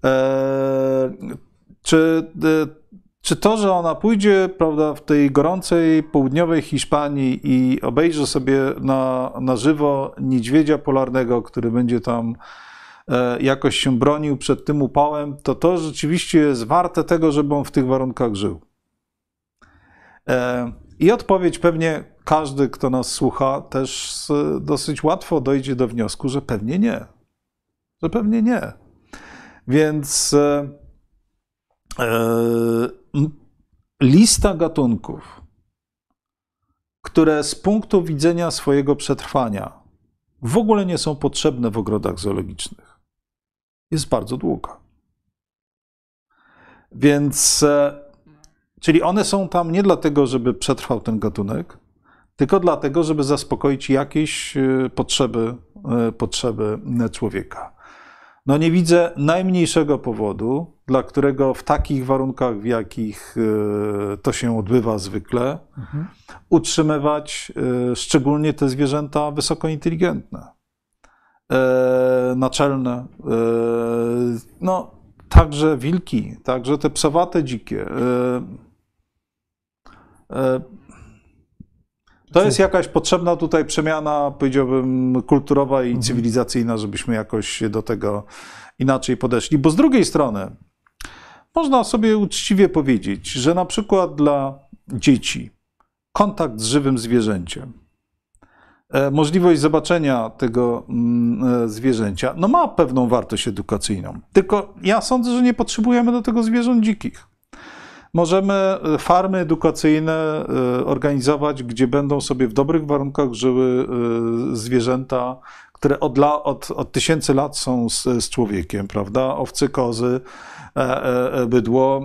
E, czy, e, czy to, że ona pójdzie prawda, w tej gorącej południowej Hiszpanii i obejrzy sobie na, na żywo niedźwiedzia polarnego, który będzie tam e, jakoś się bronił przed tym upałem, to to rzeczywiście jest warte tego, żeby on w tych warunkach żył. E, I odpowiedź pewnie każdy, kto nas słucha, też dosyć łatwo dojdzie do wniosku, że pewnie nie. Że pewnie nie. Więc e, e, lista gatunków, które z punktu widzenia swojego przetrwania w ogóle nie są potrzebne w ogrodach zoologicznych, jest bardzo długa. Więc, e, czyli one są tam nie dlatego, żeby przetrwał ten gatunek, tylko dlatego, żeby zaspokoić jakieś e, potrzeby, e, potrzeby człowieka. No nie widzę najmniejszego powodu, dla którego w takich warunkach, w jakich e, to się odbywa zwykle, Mhm. utrzymywać szczególnie te zwierzęta wysoko inteligentne, naczelne, no także wilki, także te psowate dzikie. E, To jest jakaś potrzebna tutaj przemiana, powiedziałbym, kulturowa i cywilizacyjna, żebyśmy jakoś do tego inaczej podeszli. Bo z drugiej strony, można sobie uczciwie powiedzieć, że na przykład dla dzieci kontakt z żywym zwierzęciem, e, możliwość zobaczenia tego mm, e, zwierzęcia, no ma pewną wartość edukacyjną. Tylko ja sądzę, że nie potrzebujemy do tego zwierząt dzikich. Możemy e, farmy edukacyjne e, organizować, gdzie będą sobie w dobrych warunkach żyły e, zwierzęta, które od, la, od, od tysięcy lat są z, z człowiekiem, prawda? Owcy, kozy, bydło,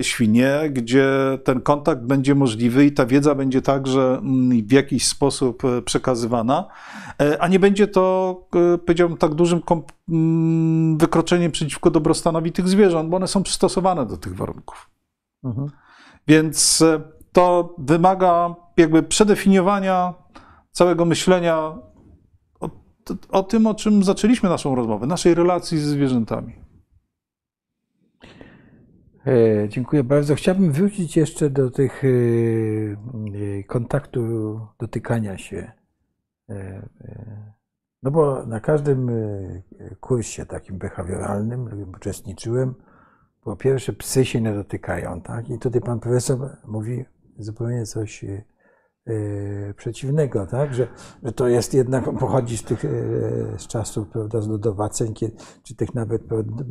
świnie, gdzie ten kontakt będzie możliwy i ta wiedza będzie także w jakiś sposób przekazywana, a nie będzie to, powiedziałbym, tak dużym wykroczeniem przeciwko dobrostanowi tych zwierząt, bo one są przystosowane do tych warunków. Mhm. Więc e, to wymaga jakby przedefiniowania całego myślenia o, o tym, o czym zaczęliśmy naszą rozmowę, naszej relacji ze zwierzętami. E, Dziękuję bardzo. Chciałbym wrócić jeszcze do tych e, e, kontaktu, dotykania się. E, No bo na każdym kursie takim behawioralnym, w którym uczestniczyłem, po pierwsze psy się nie dotykają, tak? I tutaj pan profesor mówi zupełnie coś e, przeciwnego, tak? Że, że to jest jednak, pochodzi z tych, e, z czasów, prawda, zlodowaceń, kiedy- czy tych nawet, prawda,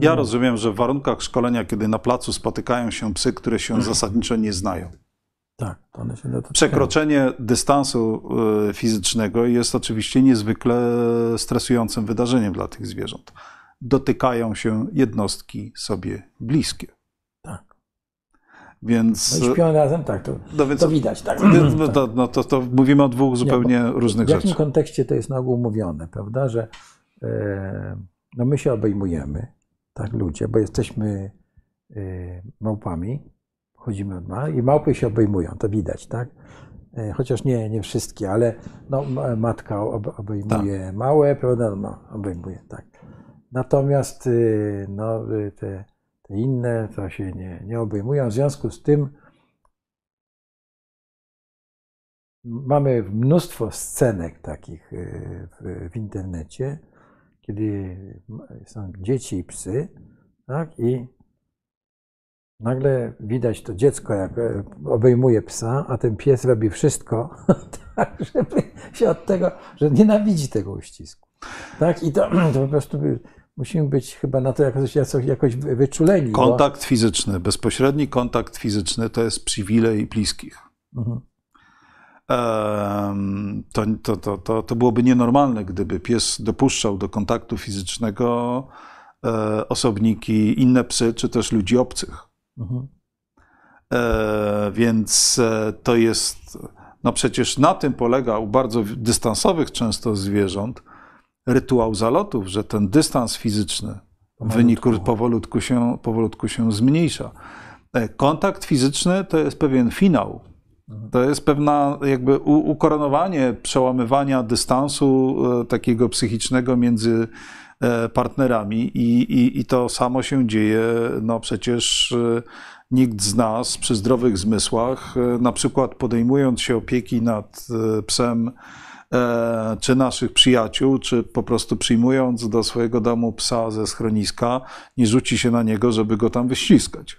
Ja rozumiem, że w warunkach szkolenia, kiedy na placu spotykają się psy, które się zasadniczo nie znają, Tak, to one się dotykają. przekroczenie dystansu e, fizycznego jest oczywiście niezwykle stresującym wydarzeniem dla tych zwierząt. Dotykają się jednostki sobie bliskie. Tak. Więc, No śpią razem, tak, to, no więc to widać, tak. no to, no to, to mówimy o dwóch zupełnie różnych W jakim rzeczach. kontekście to jest na ogół mówione, prawda, że e, no my się obejmujemy, tak, ludzie, bo jesteśmy e, małpami, chodzimy od ma i małpy się obejmują, to widać, tak? E, Chociaż nie, nie wszystkie, ale no, ma- matka ob- obejmuje małe, prawda? No, obejmuje, tak. Natomiast y, no, y, te, te inne to się nie, nie obejmują. W związku z tym mamy mnóstwo scenek takich y, w, w internecie, kiedy są dzieci i psy, tak? I nagle widać to dziecko, jak e, obejmuje psa, a ten pies robi wszystko, tak, żeby się od tego, że nienawidzi tego uścisku. Tak? I to, to po prostu musimy być chyba na to jakoś, jakoś, wyczuleni. bo- Kontakt fizyczny, bezpośredni kontakt fizyczny to jest przywilej bliskich. Mhm. To, to, to, to, to byłoby nienormalne, gdyby pies dopuszczał do kontaktu fizycznego e, osobniki, inne psy, czy też ludzi obcych. Mhm. E, Więc e, to jest, no przecież na tym polega u bardzo dystansowych często zwierząt rytuał zalotów, że ten dystans fizyczny w wyniku powolutku się, powolutku się zmniejsza. E, Kontakt fizyczny to jest pewien finał. To jest pewna jakby ukoronowanie przełamywania dystansu e, takiego psychicznego między e, partnerami i, i, i to samo się dzieje, no przecież nikt z nas przy zdrowych zmysłach, na przykład podejmując się opieki nad psem, czy naszych przyjaciół, czy po prostu przyjmując do swojego domu psa ze schroniska, nie rzuci się na niego, żeby go tam wyściskać.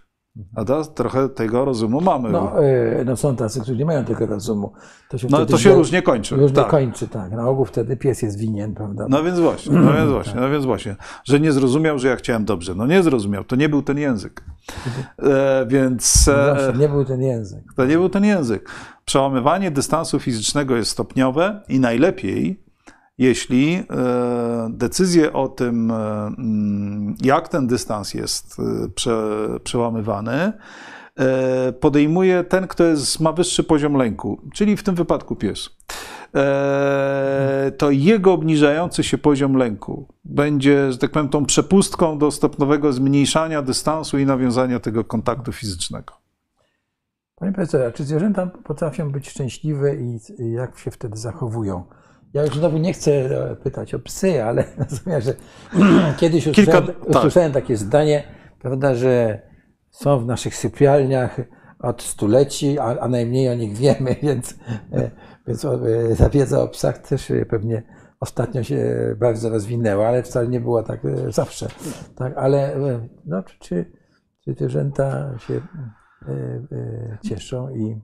A da, trochę tego rozumu mamy. No, No, e, no są tacy, którzy nie mają tego rozumu. To się, no to się różnie kończy. Różnie tak. kończy, tak. Na ogół wtedy pies jest winien, prawda? No więc właśnie, no więc właśnie, no więc właśnie, że nie zrozumiał, że ja chciałem dobrze. No nie zrozumiał, to nie był ten język. E, więc No e, Właśnie, nie był ten język. to nie był ten język. Przełamywanie dystansu fizycznego jest stopniowe i najlepiej, jeśli e, decyzję o tym, e, mm, jak ten dystans jest e, prze, przełamywany, podejmuje ten, kto jest, ma wyższy poziom lęku, czyli w tym wypadku pies. To jego obniżający się poziom lęku będzie, że tak powiem, tą przepustką do stopniowego zmniejszania dystansu i nawiązania tego kontaktu fizycznego. Panie profesorze, czy zwierzęta potrafią być szczęśliwe i jak się wtedy zachowują? Ja już znowu nie chcę e, pytać o psy, ale rozumiem, że kiedyś usłyszałem, tak. usłyszałem takie zdanie, prawda, że są w naszych sypialniach od stuleci, a, a najmniej o nich wiemy, więc, e, więc e, ta wiedza o psach też pewnie ostatnio się bardzo rozwinęła, ale wcale nie było tak zawsze. Tak, ale no, czy, czy, zwierzęta się cieszą i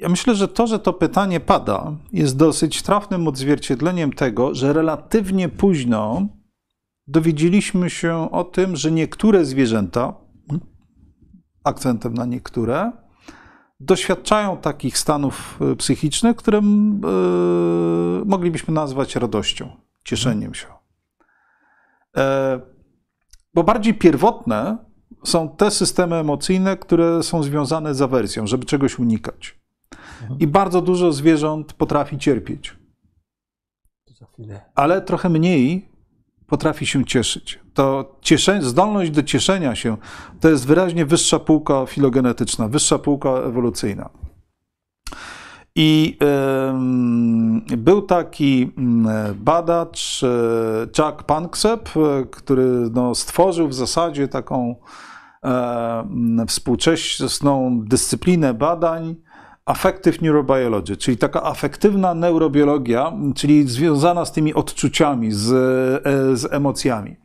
Ja myślę, że to, że to pytanie pada, jest dosyć trafnym odzwierciedleniem tego, że relatywnie późno dowiedzieliśmy się o tym, że niektóre zwierzęta, akcentem na niektóre, doświadczają takich stanów y, psychicznych, które y, moglibyśmy nazwać radością, cieszeniem się. E, Bo bardziej pierwotne są te systemy emocyjne, które są związane z awersją, żeby czegoś unikać. I bardzo dużo zwierząt potrafi cierpieć, ale trochę mniej potrafi się cieszyć. To ciesze, zdolność do cieszenia się to jest wyraźnie wyższa półka filogenetyczna, wyższa półka ewolucyjna. I em, był taki mm, badacz, e, Jack Panksepp, e, który no, stworzył w zasadzie taką e, współczesną dyscyplinę badań affective neurobiology, czyli taka afektywna neurobiologia, czyli związana z tymi odczuciami, z, e, z emocjami.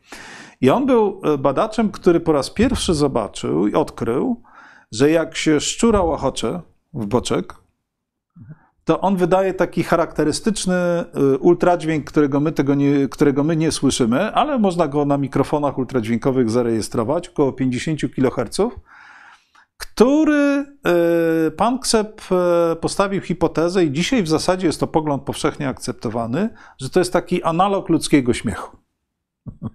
I on był e, badaczem, który po raz pierwszy zobaczył i odkrył, że jak się szczura łachocze w boczek, to on wydaje taki charakterystyczny y, ultradźwięk, którego my, tego nie, którego my nie słyszymy, ale można go na mikrofonach ultradźwiękowych zarejestrować, około 50 kHz, który y, pan Ksep y, postawił hipotezę i dzisiaj w zasadzie jest to pogląd powszechnie akceptowany, że to jest taki analog ludzkiego śmiechu.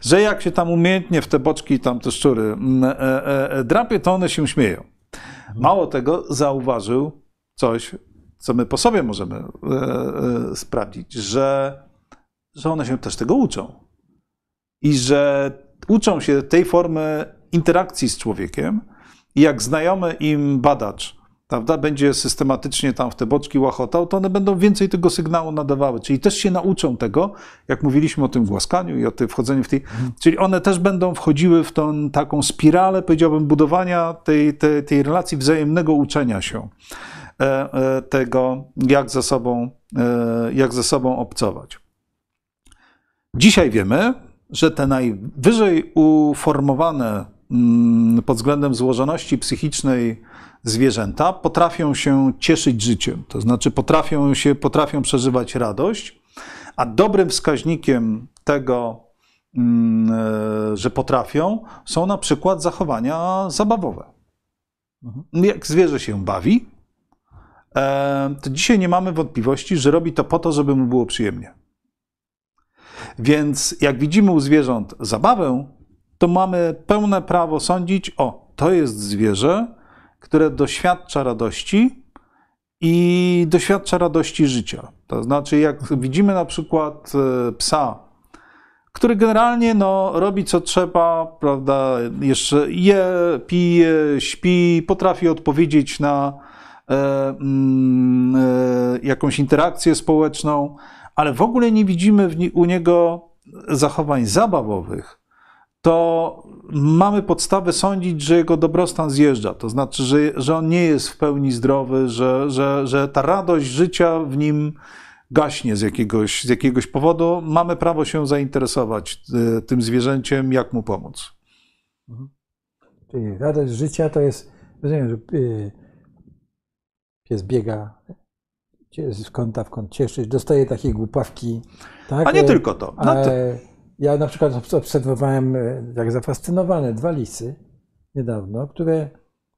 Że jak się tam umiejętnie w te boczki, tam te szczury mm, e, e, e, drapie, to one się śmieją. Mało tego, zauważył coś, co my po sobie możemy e, e, sprawdzić, że, że one się też tego uczą. I że uczą się tej formy interakcji z człowiekiem i jak znajomy im badacz prawda, będzie systematycznie tam w te boczki łachotał, to one będą więcej tego sygnału nadawały. Czyli też się nauczą tego, jak mówiliśmy o tym głaskaniu i o tym wchodzeniu w tej... Czyli one też będą wchodziły w tą taką spiralę, powiedziałbym, budowania tej, tej, tej relacji wzajemnego uczenia się e, e, tego, jak ze sobą, e, jak ze sobą obcować. Dzisiaj wiemy, że te najwyżej uformowane pod względem złożoności psychicznej zwierzęta potrafią się cieszyć życiem, to znaczy potrafią, się, potrafią przeżywać radość, a dobrym wskaźnikiem tego, mm, e, że potrafią, są na przykład zachowania zabawowe. Jak zwierzę się bawi, e, to dzisiaj nie mamy wątpliwości, że robi to po to, żeby mu było przyjemnie. Więc jak widzimy u zwierząt zabawę, to mamy pełne prawo sądzić, o, to jest zwierzę, które doświadcza radości i doświadcza radości życia. To znaczy, jak widzimy na przykład e, psa, który generalnie no, robi co trzeba, prawda, jeszcze je, pije, śpi, potrafi odpowiedzieć na e, mm, e, jakąś interakcję społeczną, ale w ogóle nie widzimy u niego zachowań zabawowych, to mamy podstawę sądzić, że jego dobrostan zjeżdża. To znaczy, że, że on nie jest w pełni zdrowy, że, że, że ta radość życia w nim gaśnie z jakiegoś, z jakiegoś powodu. Mamy prawo się zainteresować y, tym zwierzęciem, jak mu pomóc. Czyli radość życia to jest, rozumiem, że y, pies biega z kąta w kąt cieszyć, dostaje takie głupawki. Tak? A nie tylko to. No to... Ja na przykład obserwowałem, jak zafascynowany, dwa lisy niedawno, które,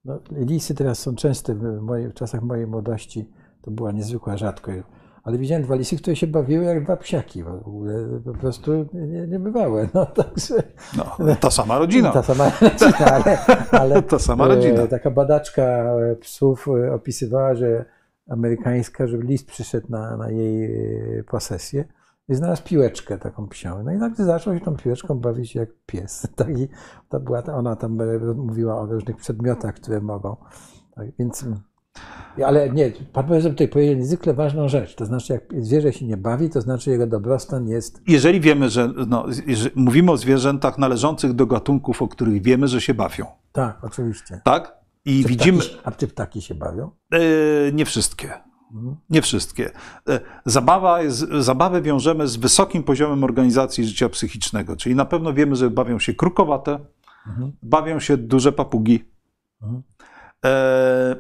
no, lisy teraz są częste w, moich, w czasach mojej młodości, to była niezwykła rzadkość, ale widziałem dwa lisy, które się bawiły jak dwa psiaki w ogóle, po prostu nie, niebywałe. No, także, no, ta sama rodzina. Ta sama rodzina, ale, ale ta sama rodzina. taka badaczka psów opisywała, że amerykańska, że lis przyszedł na, na jej posesję i znalazł piłeczkę taką psią. No i nagle zaczął się tą piłeczką bawić jak pies. Tak, i to była, ona tam mówiła o różnych przedmiotach, które mogą. Tak, więc, ale nie, pan profesor tutaj powiedział niezwykle ważną rzecz. To znaczy, jak zwierzę się nie bawi, to znaczy jego dobrostan jest. Jeżeli wiemy, że no, jeżeli mówimy o zwierzętach należących do gatunków, o których wiemy, że się bawią. Tak, oczywiście. Tak? I czy widzimy. Ptaki, a czy ptaki się bawią? Yy, nie wszystkie. Nie wszystkie. Zabawa jest, zabawę wiążemy z wysokim poziomem organizacji życia psychicznego, czyli na pewno wiemy, że bawią się krukowate, mhm. bawią się duże papugi. Mhm. E...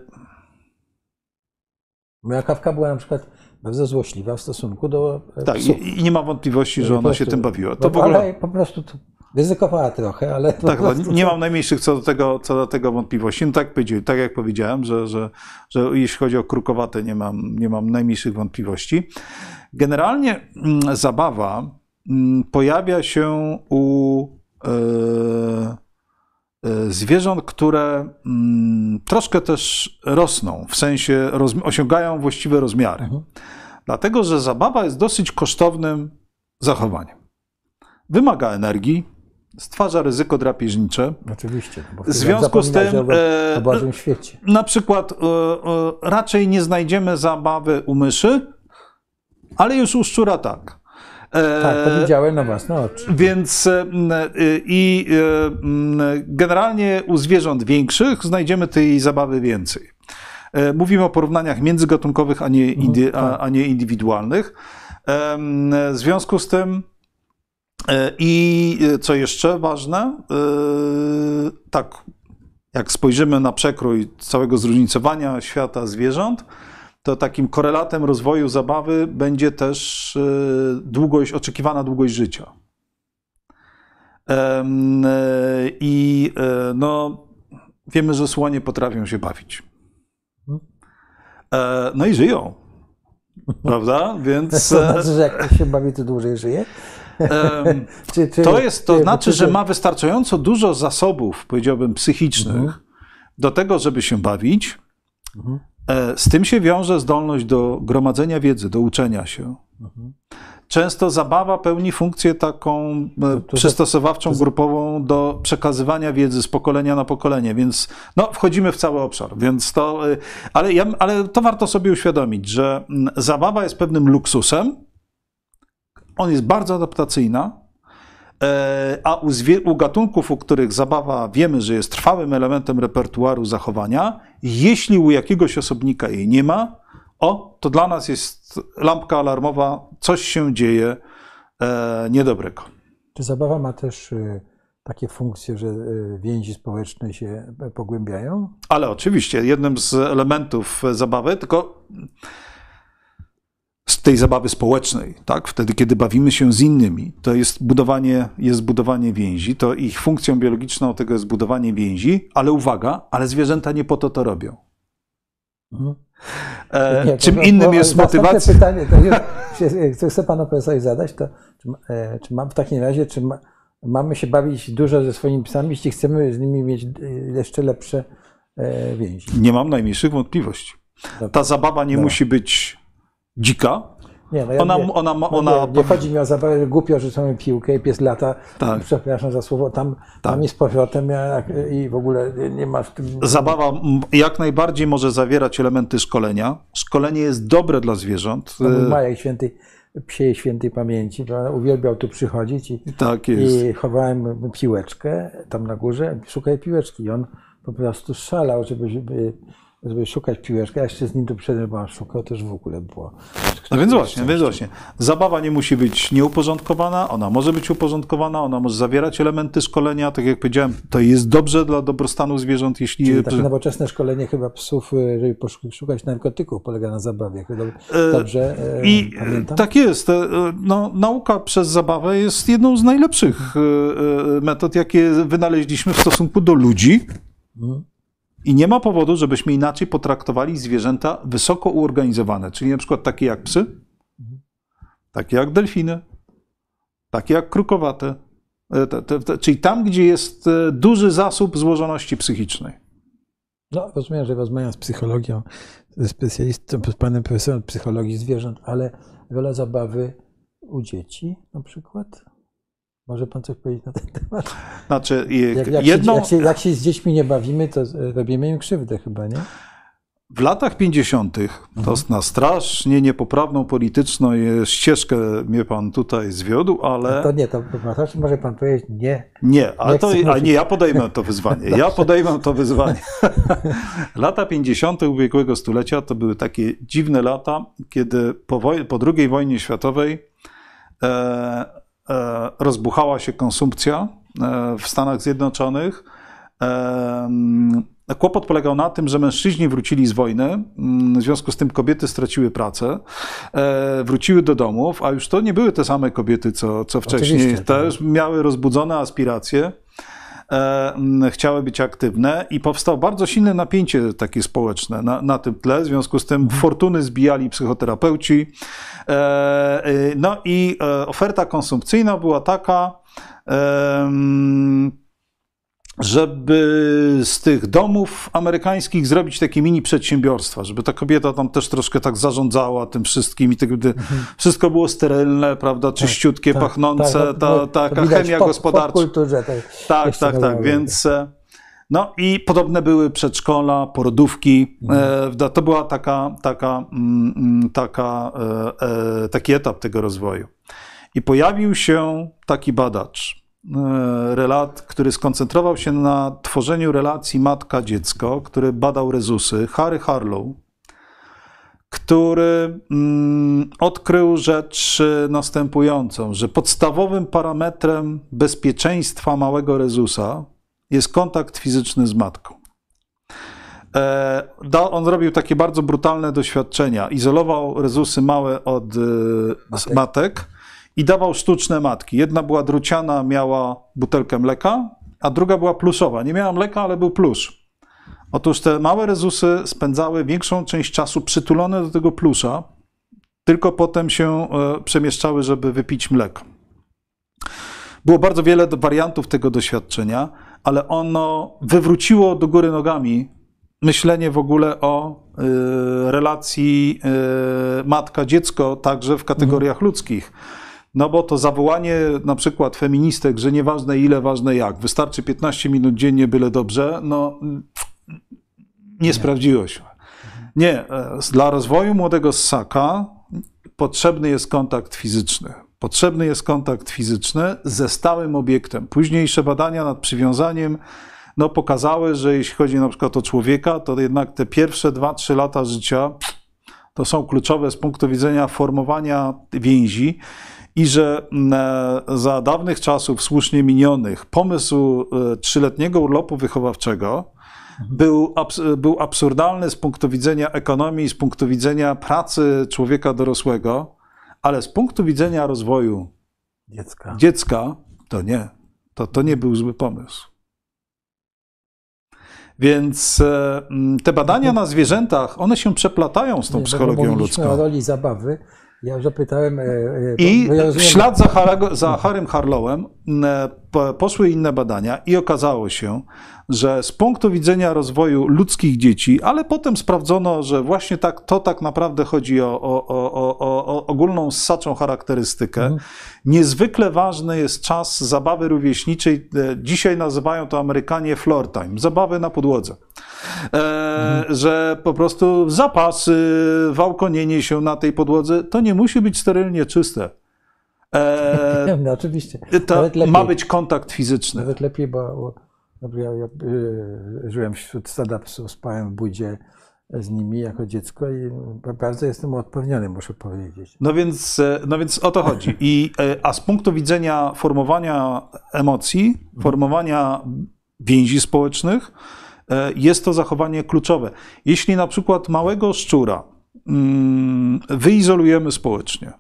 Moja kawka była na przykład bardzo złośliwa w stosunku do. Tak, psów. i, nie ma wątpliwości, że ona prostu, się tym bawiła. To w ogóle... Ale po prostu to Ryzykowała trochę, ale. Tak, prostu... nie mam najmniejszych co do tego, co do tego wątpliwości. No tak, tak jak powiedziałem, że, że, że jeśli chodzi o krukowate, nie mam, nie mam najmniejszych wątpliwości. Generalnie mm, zabawa mm, pojawia się u e, e, zwierząt, które mm, troszkę też rosną, w sensie osiągają właściwe rozmiary. Mhm. Dlatego, że zabawa jest dosyć kosztownym zachowaniem. Wymaga energii, stwarza ryzyko drapieżnicze. Oczywiście. No w związku z tym, o Bożym świecie. na przykład e, e, raczej nie znajdziemy zabawy u myszy, ale już u szczura tak. E, tak, to widziałem na własne oczy. Więc i generalnie u zwierząt większych znajdziemy tej zabawy więcej. Mówimy o porównaniach międzygatunkowych, a nie, mhm, indy, a, tak. a nie indywidualnych. W związku z tym E, I e, co jeszcze ważne, e, tak jak spojrzymy na przekrój całego zróżnicowania świata zwierząt, to takim korelatem rozwoju zabawy będzie też długość, oczekiwana długość życia. I no, wiemy, że słonie potrafią się bawić. No i żyją. Prawda? Więc. To znaczy, że jak się bawi, to dłużej żyje? czy, czy, to jest, to czy, znaczy, że ma wystarczająco dużo zasobów, powiedziałbym, psychicznych mhm. do tego, żeby się bawić. Mhm. E, z tym się wiąże zdolność do gromadzenia wiedzy, do uczenia się. Mhm. często zabawa pełni funkcję taką e, to- przystosowawczą, grupową do przekazywania wiedzy z pokolenia na pokolenie, więc no, wchodzimy w cały obszar. Więc to, e, ale, ja, ale to warto sobie uświadomić, że mm, zabawa jest pewnym luksusem, on jest bardzo adaptacyjna, E, A u, u gatunków, u których zabawa wiemy, że jest trwałym elementem repertuaru zachowania, jeśli u jakiegoś osobnika jej nie ma, o, to dla nas jest lampka alarmowa, coś się dzieje e, niedobrego. Czy zabawa ma też y, takie funkcje, że y, więzi społeczne się e, pogłębiają? Ale oczywiście jednym z elementów zabawy, tylko tej zabawy społecznej, tak, wtedy kiedy bawimy się z innymi, to jest budowanie, jest budowanie więzi, to ich funkcją biologiczną tego jest budowanie więzi, ale uwaga, ale zwierzęta nie po to to robią. Mhm. E, Nie, czym to- innym to- jest motywacja. pytanie, to co chcę panu profesorowi zadać, to czy, e, czy mam w takim razie, czy ma, mamy się bawić dużo ze swoimi psami, jeśli chcemy z nimi mieć y, jeszcze lepsze e, więzi? Nie mam najmniejszych wątpliwości. Ta zabawa nie musi być dzika. Nie, no ja Ona, nie, ona, ma- no ona, nie, nie chodzi mi o zabawę, głupio rzucamy piłkę i pies lata, Tak. przepraszam za słowo, tam, tam Tak. jest z powrotem i w ogóle nie- ma w tym... Zabawa jak najbardziej może zawierać elementy szkolenia. Szkolenie jest dobre dla zwierząt. Był E, Majek świętej, psiej świętej pamięci, bo uwielbiał tu przychodzić i, Tak i chowałem piłeczkę tam na górze, szukaj piłeczki i on po prostu szalał, żeby, żeby, żeby szukać piłeczkę, a jeszcze z nim bo on szukał, już w ogóle było. No więc właśnie, więc właśnie. Zabawa nie musi być nieuporządkowana, ona może być uporządkowana, ona może zawierać elementy szkolenia. Tak jak powiedziałem, to jest dobrze dla dobrostanu zwierząt, jeśli. Czyli takie nowoczesne szkolenie chyba psów, y, żeby poszukać narkotyków, polega na zabawie. Dob- Dobrze e, I pamiętam? tak jest. E, No, nauka przez zabawę jest jedną z najlepszych e, e, metod, jakie wynaleźliśmy w stosunku do ludzi. Mhm. I nie ma powodu, żebyśmy inaczej potraktowali zwierzęta wysoko uorganizowane, czyli na przykład takie jak psy, takie jak delfiny, takie jak krukowate. E, te- te- te- Czyli tam, gdzie jest e, duży zasób złożoności psychicznej. No, rozumiem, że rozmawiam z psychologią, ze specjalistą, z panem profesorem psychologii zwierząt, ale rola zabawy u dzieci na przykład? Może pan coś powiedzieć na ten temat? Znaczy, Jak, jak, jedną, się, jak, się, jak się z dziećmi nie bawimy, to robimy im krzywdę chyba, nie? W latach 50. to na strasznie niepoprawną polityczną ścieżkę mnie pan tutaj zwiódł, ale To nie, to może pan powiedzieć nie. nie, ale nie to, a nie, ja podejmę to wyzwanie. Ja podejmę to wyzwanie. Lata 50. ubiegłego stulecia to były takie dziwne lata, kiedy po, woj- po II wojnie światowej e, rozbuchała się konsumpcja e, w Stanach Zjednoczonych. E, Kłopot polegał na tym, że mężczyźni wrócili z wojny, mm, w związku z tym kobiety straciły pracę, e, wróciły do domów, a już to nie były te same kobiety, co, co wcześniej. Oczywiście, tak. Też miały rozbudzone aspiracje, e, mm, chciały być aktywne i powstało bardzo silne napięcie takie społeczne na, na tym tle. W związku z tym fortuny zbijali psychoterapeuci. E, e, no i e, oferta konsumpcyjna była taka, e, żeby z tych domów amerykańskich zrobić takie mini przedsiębiorstwa, żeby ta kobieta tam też troszkę tak zarządzała tym wszystkim i tak, gdy wszystko było sterylne, prawda, czyściutkie, tak, pachnące, tak, ta, no, taka chemia pop- gospodarcza. popkulturze tej- Tak, tak, tak. nowowej. Więc e, no i podobne były przedszkola, porodówki. Mhm. E, To była taka, taka, mm, mm, taka, e, taki etap tego rozwoju. I pojawił się taki badacz, relat, który skoncentrował się na tworzeniu relacji matka-dziecko, który badał rezusy, Harry Harlow, który mm, odkrył rzecz e, następującą, że podstawowym parametrem bezpieczeństwa małego rezusa jest kontakt fizyczny z matką. E, On zrobił takie bardzo brutalne doświadczenia. Izolował rezusy małe od e, z Matek. I dawał sztuczne matki. Jedna była druciana, miała butelkę mleka, a druga była pluszowa. Nie miała mleka, ale był plusz. Otóż te małe rezusy spędzały większą część czasu przytulone do tego plusza, tylko potem się e, przemieszczały, żeby wypić mleko. Było bardzo wiele wariantów tego doświadczenia, ale ono wywróciło do góry nogami myślenie w ogóle o y, relacji y, matka-dziecko także w kategoriach ludzkich. No bo to zawołanie na przykład feministek, że nieważne ile, ważne jak, wystarczy 15 minut dziennie, byle dobrze, no nie sprawdziło się. Nie, e, dla rozwoju młodego ssaka potrzebny jest kontakt fizyczny. Potrzebny jest kontakt fizyczny ze stałym obiektem. Późniejsze badania nad przywiązaniem no, pokazały, że jeśli chodzi na przykład o człowieka, to jednak te pierwsze 2-3 lata życia to są kluczowe z punktu widzenia formowania więzi i że e, za dawnych czasów słusznie minionych pomysł e, trzyletniego urlopu wychowawczego był, abs był absurdalny z punktu widzenia ekonomii, z punktu widzenia pracy człowieka dorosłego, ale z punktu widzenia rozwoju Dziecka. dziecka to nie. To, to nie był zły pomysł. Więc e, m, te badania na zwierzętach, one się przeplatają z tą Nie, psychologią mówiliśmy o ludzką. roli zabawy. Ja zapytałem. e, e, I ja w ślad za, Harego, za Harrym Harlowem poszły inne badania i okazało się, że z punktu widzenia rozwoju ludzkich dzieci, ale potem sprawdzono, że właśnie tak, to tak naprawdę chodzi o, o, o, o, ogólną ssaczą charakterystykę. Mhm. Niezwykle ważny jest czas zabawy rówieśniczej. E, Dzisiaj nazywają to Amerykanie floor time, zabawy na podłodze. E, Że po prostu zapasy, wałkonienie się na tej podłodze, to nie musi być sterylnie czyste. E, No, oczywiście. ma być kontakt fizyczny. Nawet lepiej, bo ja, ja y, żyłem wśród stada psów, spałem w budzie z nimi jako dziecko i bardzo jestem odpowiedzialny, muszę powiedzieć. No więc, e, no więc o to chodzi. I, e, a z punktu widzenia formowania emocji, formowania więzi społecznych, e, jest to zachowanie kluczowe. Jeśli na przykład małego szczura mm, wyizolujemy społecznie,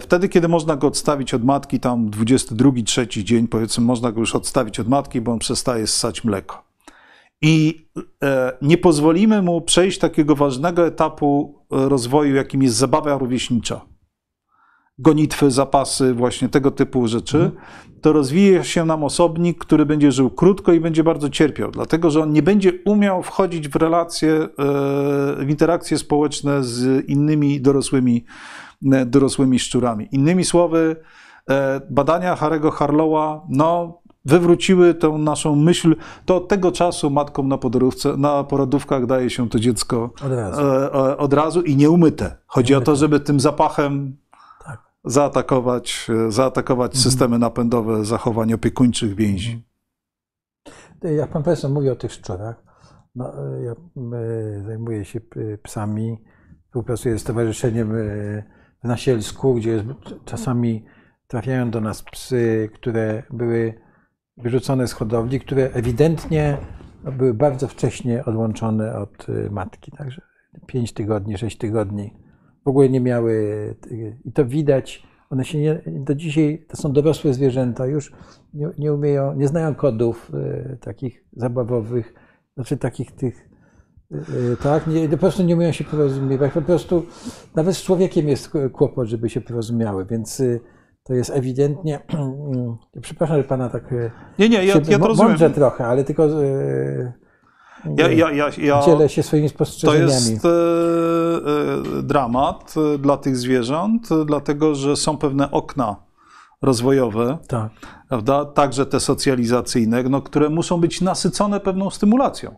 wtedy, kiedy można go odstawić od matki, tam 22, 3 dzień, powiedzmy, można go już odstawić od matki, bo on przestaje ssać mleko. I e, nie pozwolimy mu przejść takiego ważnego etapu e, rozwoju, jakim jest zabawa rówieśnicza. Gonitwy, zapasy, właśnie tego typu rzeczy, to rozwije się nam osobnik, który będzie żył krótko i będzie bardzo cierpiał, dlatego że on nie będzie umiał wchodzić w relacje, e, w interakcje społeczne z innymi dorosłymi, e, dorosłymi szczurami. Innymi słowy, e, badania Harego Harlowa, no, wywróciły tą naszą myśl, to od tego czasu matkom na, na porodówkach daje się to dziecko Od razu. e, e, od razu i nieumyte. Chodzi o to, żeby tym zapachem Tak. zaatakować, e, zaatakować systemy napędowe zachowań opiekuńczych więzi. Jak pan profesor mówi o tych szczurach, no, e, ja e, zajmuję się psami, współpracuję z Stowarzyszeniem e, w Nasielsku, gdzie jest, czasami trafiają do nas psy, które były wyrzucone z hodowli, które ewidentnie były bardzo wcześnie odłączone od e, matki, także 5 tygodni, 6 tygodni. W ogóle nie miały, i to widać, one się nie, do dzisiaj, to są dorosłe zwierzęta, już nie, nie umieją, nie znają kodów e, takich zabawowych, znaczy takich tych, tak, nie, po prostu nie umieją się porozumiewać, po prostu nawet z człowiekiem jest kłopot, żeby się porozumiały, więc e, to jest ewidentnie, przepraszam, że pana tak Nie, nie, ja, się, ja to rozumiem. mądrze trochę, ale tylko Ja, ja, ja, ja, dzielę się swoimi to spostrzeżeniami. jest e, dramat dla tych zwierząt, dlatego że są pewne okna rozwojowe, Tak. prawda? także te socjalizacyjne, no, które muszą być nasycone pewną stymulacją.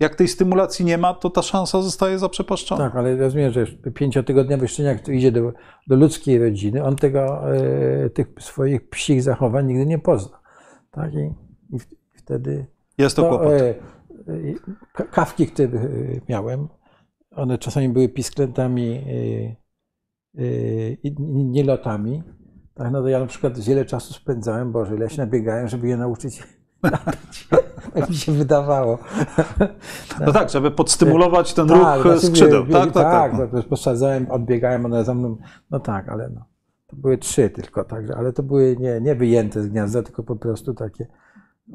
Jak tej stymulacji nie ma, to ta szansa zostaje zaprzepaszczona. Tak, ale rozumiem, że pięciotygodniowy szczeniak, który idzie do, do ludzkiej rodziny, on tego, e, tych swoich psich zachowań nigdy nie pozna. Tak? I, i wtedy Jest to to, kłopot. e, ka- kawki, które e, miałem, one czasami były pisklętami i nielotami. Tak, no to ja na przykład wiele czasu spędzałem, Boże, ile się nabiegałem, żeby je nauczyć latać. tak mi się wydawało. No tak, żeby podstymulować ten Tak, ruch znaczy, skrzydeł. wie- Tak, tak, tak. tak. Posadzałem, odbiegałem, one za mną. No tak, ale no. To były trzy tylko, także, ale to były nie, nie wyjęte z gniazda, tylko po prostu takie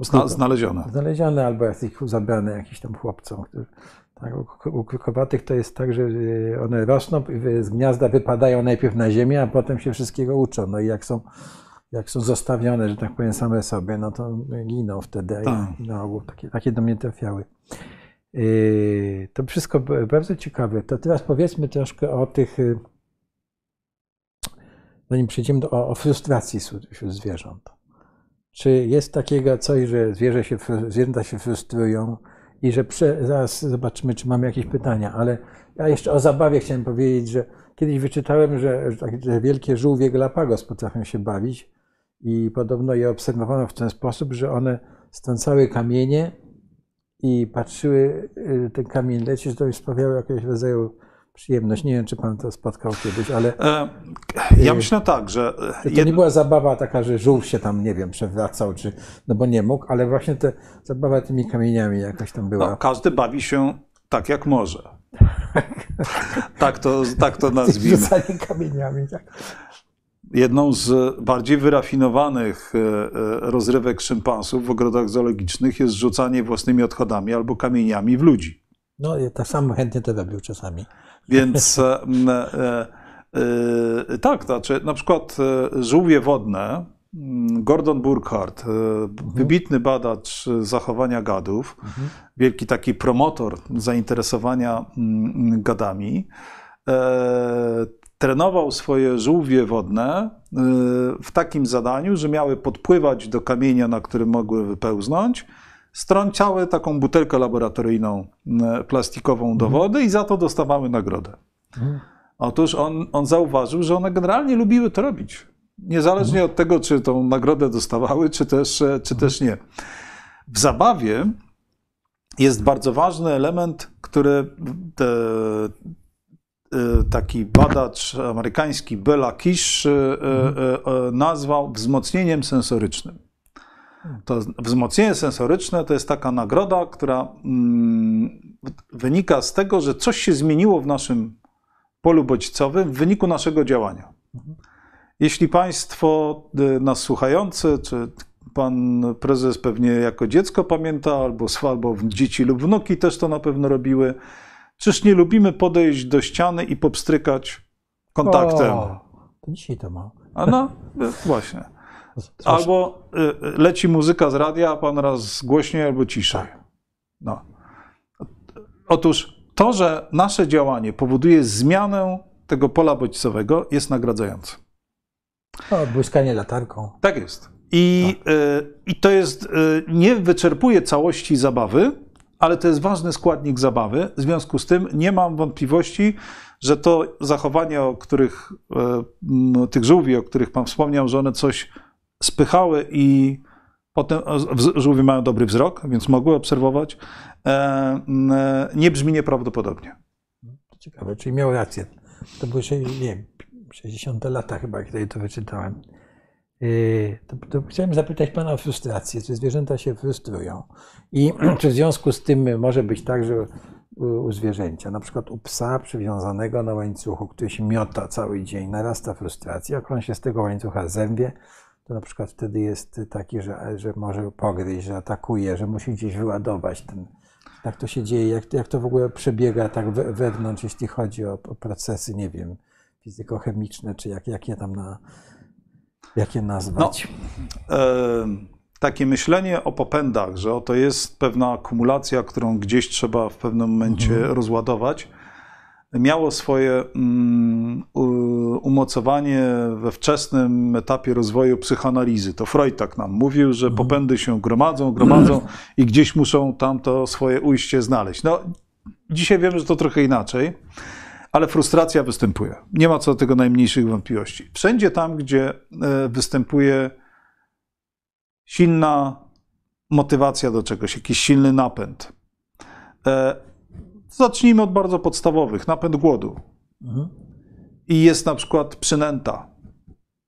Zna, znalezione. znalezione albo jakieś zabrane jakiś tam chłopcom. Którzy, tak, u- krukowatych to jest tak, że y, one rosną, z gniazda wypadają najpierw na ziemię, a potem się wszystkiego uczą. No i jak są, jak są zostawione, że tak powiem, same sobie, no to giną wtedy. Tak. I na ogół takie, takie do mnie trafiały. Yy, To wszystko bardzo ciekawe. To teraz powiedzmy troszkę o tych, yy, zanim przejdziemy do, o, o frustracji wśród zwierząt. Czy jest takiego coś, że zwierzę się, zwierzęta się frustrują i że prze, zaraz zobaczymy, czy mamy jakieś pytania, ale ja jeszcze o zabawie chciałem powiedzieć, że kiedyś wyczytałem, że, że, tak, że wielkie żółwie Galapagos potrafią się bawić i podobno je obserwowano w ten sposób, że one strącały kamienie i patrzyły, y, ten kamień leci, że to im sprawiało jakiegoś rodzaju przyjemność. Nie wiem, czy pan to spotkał kiedyś, ale E, Ja myślę tak, że to jed- nie była zabawa taka, że żółw się tam, nie wiem, przewracał, czy, no bo nie mógł, ale właśnie te zabawa tymi kamieniami jakoś tam była. no, każdy bawi się tak, jak może. tak, to, tak to nazwijmy. Rzucanie kamieniami, tak. Jedną z bardziej wyrafinowanych e, e, rozrywek szympansów w ogrodach zoologicznych jest rzucanie własnymi odchodami albo kamieniami w ludzi. No ja tak samo chętnie to robił czasami. Więc e, tak, znaczy na przykład żółwie wodne, Gordon Burkhardt, e, wybitny badacz zachowania gadów, wielki taki promotor zainteresowania gadami, trenował swoje żółwie wodne e, w takim zadaniu, że miały podpływać do kamienia, na którym mogły wypełznąć, strącały taką butelkę laboratoryjną e, plastikową do wody i za to dostawały nagrodę. Otóż on, on zauważył, że one generalnie lubiły to robić. Niezależnie od tego, czy tą nagrodę dostawały, czy też, e, czy też nie. W zabawie jest bardzo ważny element, który taki badacz amerykański Bela Kish e, e, e, nazwał wzmocnieniem sensorycznym. To wzmocnienie sensoryczne to jest taka nagroda, która mm, wynika z tego, że coś się zmieniło w naszym polu bodźcowym w wyniku naszego działania. Jeśli Państwo y, nas słuchający, czy Pan Prezes pewnie jako dziecko pamięta, albo, albo dzieci lub wnuki też to na pewno robiły, czyż nie lubimy podejść do ściany i popstrykać kontaktem? O, to dzisiaj to ma. A no, y, właśnie. Albo y, y, leci muzyka z radia, a pan raz głośniej albo ciszej. No. Otóż to, że nasze działanie powoduje zmianę tego pola bodźcowego, jest nagradzające. O, błyskanie latarką. Tak jest. I, y, i to jest, y, nie wyczerpuje całości zabawy, ale to jest ważny składnik zabawy. W związku z tym nie mam wątpliwości, że to zachowanie, o których, m, tych żółwi, o których pan wspomniał, że one coś spychały i potem żółwie mają dobry wzrok, więc mogły obserwować, e, e, nie brzmi nieprawdopodobnie. Ciekawe, czyli miał rację. To były nie wiem, 60 lata chyba, kiedy to wyczytałem. Yy, To, to chciałem zapytać Pana o frustrację. Czy zwierzęta się frustrują? I czy w związku z tym może być tak, że u, u zwierzęcia, na przykład u psa przywiązanego na łańcuchu, który się miota cały dzień, narasta frustracja, jak on się z tego łańcucha zębie, to na przykład wtedy jest taki, że, że może pogryźć, że atakuje, że musi gdzieś wyładować ten. Jak to się dzieje, jak, jak to w ogóle przebiega tak we, wewnątrz, jeśli chodzi o, o procesy, nie wiem, fizykochemiczne, czy jak, jak je tam na, jak je nazwać? e, takie myślenie o popędach, że oto jest pewna akumulacja, którą gdzieś trzeba w pewnym momencie rozładować, miało swoje mm, umocowanie we wczesnym etapie rozwoju psychoanalizy. To Freud tak nam mówił, że popędy się gromadzą, gromadzą i gdzieś muszą tam to swoje ujście znaleźć. No, dzisiaj wiemy, że to trochę inaczej, ale frustracja występuje. Nie ma co do tego najmniejszych wątpliwości. Wszędzie tam, gdzie e, występuje silna motywacja do czegoś, jakiś silny napęd. E, Zacznijmy od bardzo podstawowych. Napęd głodu. Mhm. I jest na przykład przynęta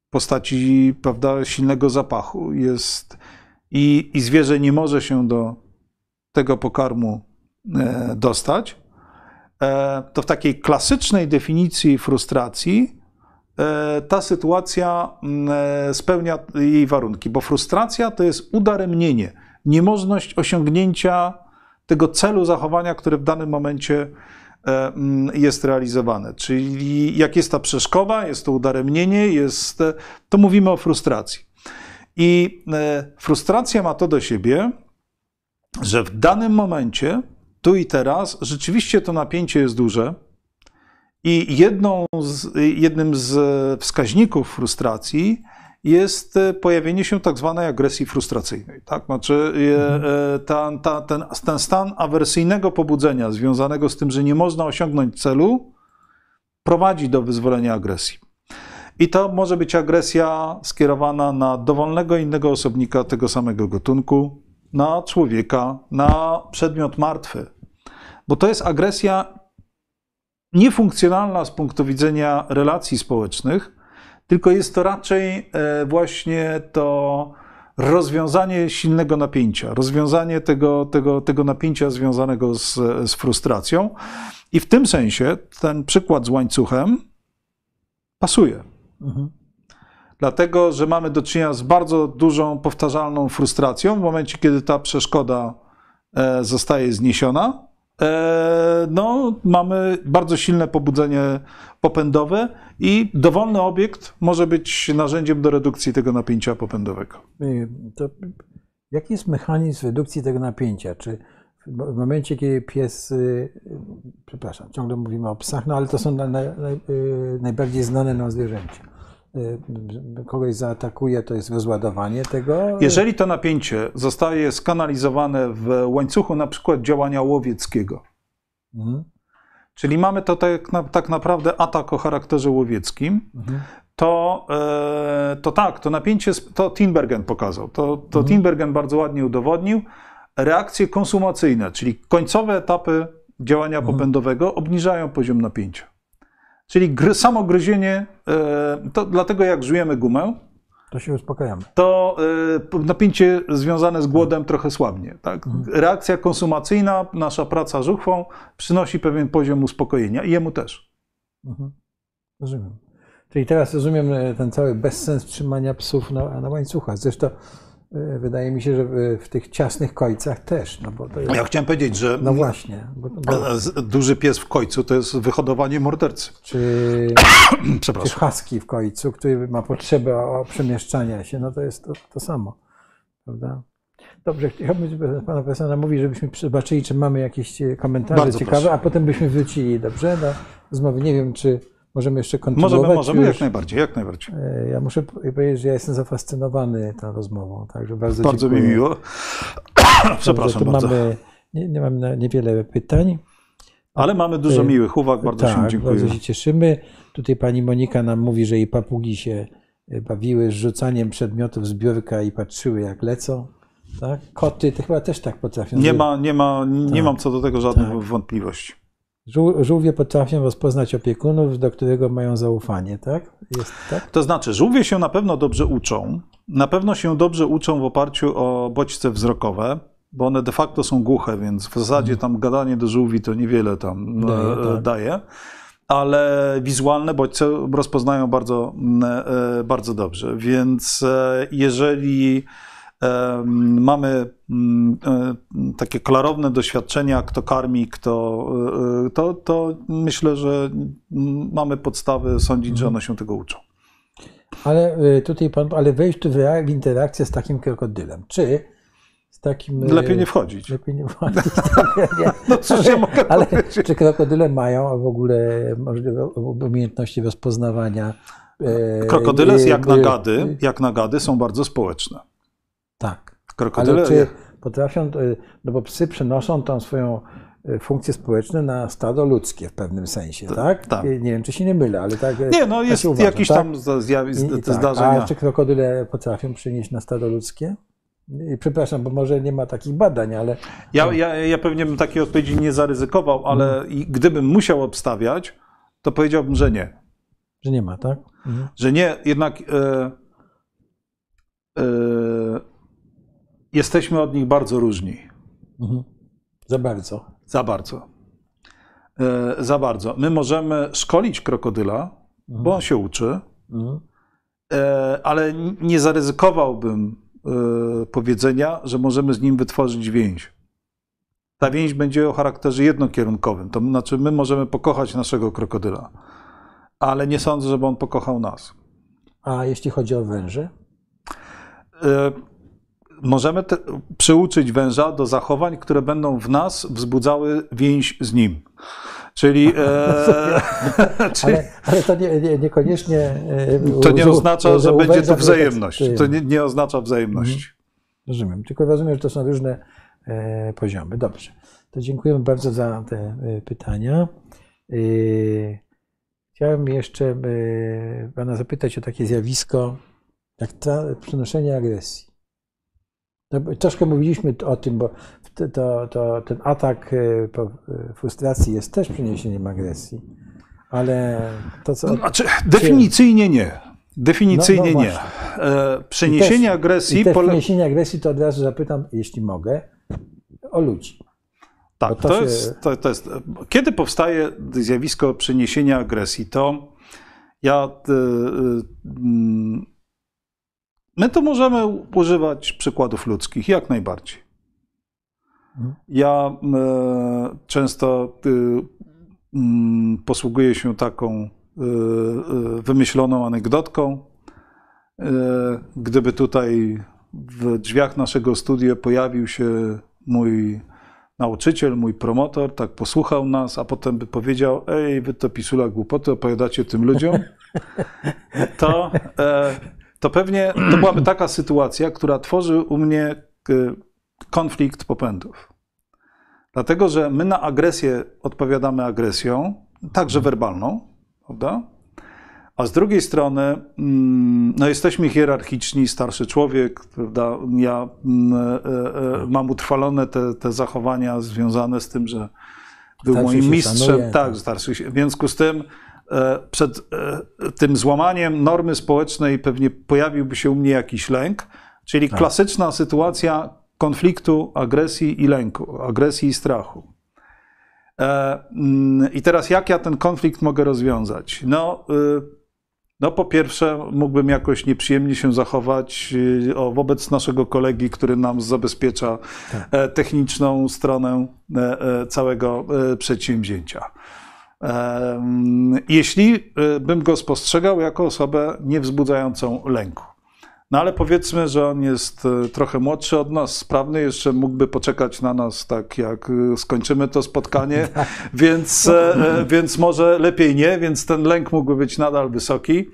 w postaci prawda, silnego zapachu. Jest, i, I zwierzę nie może się do tego pokarmu e, dostać. E, to w takiej klasycznej definicji frustracji e, ta sytuacja mm, e, spełnia jej warunki, bo frustracja to jest udaremnienie, niemożność osiągnięcia tego celu zachowania, które w danym momencie mm, jest realizowane. Czyli jak jest ta przeszkoda, jest to udaremnienie, jest, to mówimy o frustracji. I frustracja ma to do siebie, że w danym momencie tu i teraz, rzeczywiście to napięcie jest duże. I z, jednym z wskaźników frustracji jest pojawienie się tak zwanej agresji frustracyjnej. Tak? Znaczy, e, ta, ta, ten, ten stan awersyjnego pobudzenia związanego z tym, że nie można osiągnąć celu, prowadzi do wyzwolenia agresji. I to może być agresja skierowana na dowolnego innego osobnika tego samego gatunku, na człowieka, na przedmiot martwy. Bo to jest agresja niefunkcjonalna z punktu widzenia relacji społecznych, tylko jest to raczej e, właśnie to rozwiązanie silnego napięcia, rozwiązanie tego, tego, tego napięcia związanego z, z frustracją. I w tym sensie ten przykład z łańcuchem pasuje. Mhm. Dlatego, że mamy do czynienia z bardzo dużą, powtarzalną frustracją w momencie, kiedy ta przeszkoda e, zostaje zniesiona. E, no, mamy bardzo silne pobudzenie popędowe i dowolny obiekt może być narzędziem do redukcji tego napięcia popędowego. To jaki jest mechanizm redukcji tego napięcia? Czy w momencie, kiedy pies, y, przepraszam, ciągle mówimy o psach, no ale to są naj, naj, najbardziej znane nam zwierzęcia. Y, kogoś zaatakuje, to jest rozładowanie tego. Jeżeli to napięcie zostaje skanalizowane w łańcuchu na przykład działania łowieckiego, mhm. czyli mamy to tak, tak, naprawdę atak o charakterze łowieckim, mhm. to, e, to tak, to napięcie, to Tinbergen pokazał, to, to mhm. Tinbergen bardzo ładnie udowodnił, reakcje konsumacyjne, czyli końcowe etapy działania mhm. popędowego obniżają poziom napięcia. Czyli gry, samo gryzienie, e, to dlatego jak żujemy gumę, to się uspokajamy. To e, napięcie związane z głodem trochę słabnie. Tak? Mhm. Reakcja konsumacyjna, nasza praca żuchwą przynosi pewien poziom uspokojenia i jemu też. Mhm. Rozumiem. Czyli teraz rozumiem e, ten cały bezsens trzymania psów na, na łańcuchach. Zresztą wydaje mi się, że w tych ciasnych kojcach też. No bo jest... Ja chciałem powiedzieć, że. No właśnie. Bo, bo... Duży pies w końcu to jest wyhodowanie mordercy. Czy, Przepraszam. czy husky w końcu, który ma potrzebę przemieszczania się, no to jest to, to samo. Prawda? Dobrze, chciałbym pana profesora mówić, żebyśmy zobaczyli, czy mamy jakieś komentarze Bardzo ciekawe, proszę. a potem byśmy wrócili, dobrze, do rozmowy. Nie wiem, czy Możemy jeszcze kontynuować? Możemy, możemy, jak najbardziej, jak najbardziej. E, ja muszę powiedzieć, że ja jestem zafascynowany tą rozmową, także bardzo Bardzo dziękuję. mi miło. Przepraszam bardzo. Mamy, nie, nie mam niewiele pytań. Ale mamy dużo e, miłych uwag, bardzo tak, się dziękuję. bardzo się cieszymy. Tutaj pani Monika nam mówi, że jej papugi się e, bawiły z rzucaniem przedmiotów z biurka i patrzyły jak lecą. Tak? Koty to chyba też tak potrafią. Nie, ma, nie, ma, nie tak. mam co do tego żadnych tak. wątpliwości. Żółwie potrafią rozpoznać opiekunów, do którego mają zaufanie, tak? Jest, tak? To znaczy, żółwie się na pewno dobrze uczą. Na pewno się dobrze uczą w oparciu o bodźce wzrokowe, bo one de facto są głuche, więc w zasadzie tam gadanie do żółwi to niewiele tam daje. E, tak. daje ale wizualne bodźce rozpoznają bardzo, e, bardzo dobrze. Więc e, jeżeli mamy mm, e, takie klarowne doświadczenia, kto karmi, kto, e, to, to myślę, że mamy podstawy sądzić, że one się tego uczą. Ale e, tutaj pan, ale wejść tu w interakcję z takim krokodylem. Czy z takim. Lepiej nie wchodzić. Lepiej nie wchodzić. no cóż ja mogę ale powiedzieć. czy krokodyle mają w ogóle możliwe umiejętności rozpoznawania? Krokodyle, jak na gady, jak na gady, są bardzo społeczne. Tak. Krokodyle. Ale czy potrafią, no bo psy przenoszą tą swoją e, funkcje społeczne na stado ludzkie w pewnym sensie, tak? tak? Nie wiem, czy się nie mylę, ale tak. E, nie, no tak jest uważam, jakiś tak? tam zjawisk, I, tak. zdarzenia. A czy krokodyle potrafią przynieść na stado ludzkie? I przepraszam, bo może nie ma takich badań, ale. Ja, ja, ja pewnie bym takiej odpowiedzi nie zaryzykował, ale hmm. gdybym musiał obstawiać, to powiedziałbym, że nie. Że nie ma, tak? Mhm. Że nie, jednak. E, e, jesteśmy od nich bardzo różni. Mhm. Za bardzo. Za bardzo. E, za bardzo. My możemy szkolić krokodyla, mhm. bo on się uczy, mhm. e, ale nie zaryzykowałbym e, powiedzenia, że możemy z nim wytworzyć więź. Ta więź będzie o charakterze jednokierunkowym. To znaczy, my możemy pokochać naszego krokodyla, ale nie sądzę, żeby on pokochał nas. A jeśli chodzi o węże? E, możemy te, przyuczyć węża do zachowań, które będą w nas wzbudzały więź z nim. Czyli, e, Ale, ale to nie, nie, niekoniecznie. e, to nie oznacza, u- że będzie to wzajemność. To nie, nie oznacza wzajemności. Rozumiem. Tylko rozumiem, że to są różne e, poziomy. Dobrze. To dziękujemy bardzo za te e, pytania. E, chciałem jeszcze e, Pana zapytać o takie zjawisko, jak tra- przenoszenie agresji. No, troszkę mówiliśmy o tym, bo to, to, ten atak e, e, frustracji jest też przeniesieniem agresji. Ale to, co. Znaczy, definicyjnie nie. Definicyjnie No, no nie. E, przeniesienie I agresji też pole... przeniesienie agresji to od razu zapytam, jeśli mogę, o ludzi. Tak, to, to się- jest, to, to jest. Kiedy powstaje zjawisko przeniesienia agresji, to ja. My tu możemy używać przykładów ludzkich, jak najbardziej. Ja e, często y, mm, posługuję się taką y, y, wymyśloną anegdotką. E, Gdyby tutaj w drzwiach naszego studia pojawił się mój nauczyciel, mój promotor, tak posłuchał nas, a potem by powiedział: Ej, wy to pisula głupoty opowiadacie tym ludziom, to, e, to pewnie to byłaby taka sytuacja, która tworzy u mnie e, konflikt popędów. Dlatego, że my na agresję odpowiadamy agresją, także werbalną, prawda? A z drugiej strony, mm, no jesteśmy hierarchiczni, starszy człowiek, prawda? Ja mm, e, e, mam utrwalone te, te zachowania związane z tym, że był moim mistrzem, szanuje, tak, tak. starszy się. W związku z tym, e, przed e, tym złamaniem normy społecznej pewnie pojawiłby się u mnie jakiś lęk, czyli Tak. klasyczna sytuacja konfliktu, agresji i lęku, agresji i strachu. E, mm, I teraz jak ja ten konflikt mogę rozwiązać? No, y, no po pierwsze mógłbym jakoś nieprzyjemnie się zachować y, o, wobec naszego kolegi, który nam zabezpiecza e, techniczną stronę e, e, całego e, przedsięwzięcia. Jeśli e, bym go spostrzegał jako osobę niewzbudzającą lęku. No ale powiedzmy, że on jest e, trochę młodszy od nas, sprawny, jeszcze mógłby poczekać na nas, tak jak e, skończymy to spotkanie, więc, e, e, więc może lepiej nie, więc ten lęk mógłby być nadal wysoki.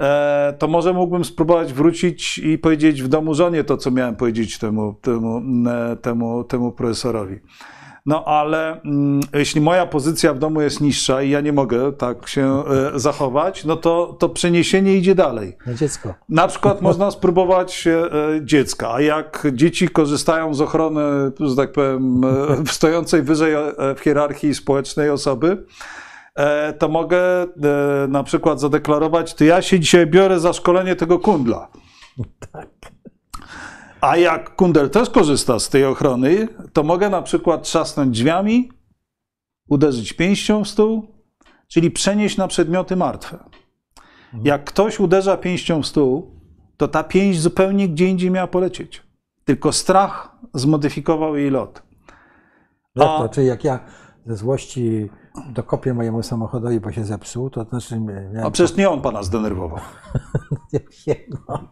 E, To może mógłbym spróbować wrócić i powiedzieć w domu żonie to, co miałem powiedzieć temu, temu, temu, temu profesorowi. No ale mm, jeśli moja pozycja w domu jest niższa i ja nie mogę tak się e, zachować, no to, to przeniesienie idzie dalej. Na dziecko. Na przykład można spróbować e, dziecka, a jak dzieci korzystają z ochrony, że tak powiem, e, stojącej wyżej w hierarchii społecznej osoby, to mogę na przykład zadeklarować, to ja się dzisiaj biorę za szkolenie tego kundla. Tak. A jak kundel też korzysta z tej ochrony, to mogę na przykład trzasnąć drzwiami, uderzyć pięścią w stół, czyli przenieść na przedmioty martwe. Jak ktoś uderza pięścią w stół, to ta pięść zupełnie gdzie indziej miała polecieć. Tylko strach zmodyfikował jej lot. A- to, czyli jak ja ze złości dokopię mojemu samochodowi, bo się zepsuł, to znaczy miałem... A przecież nie on pana zdenerwował. no.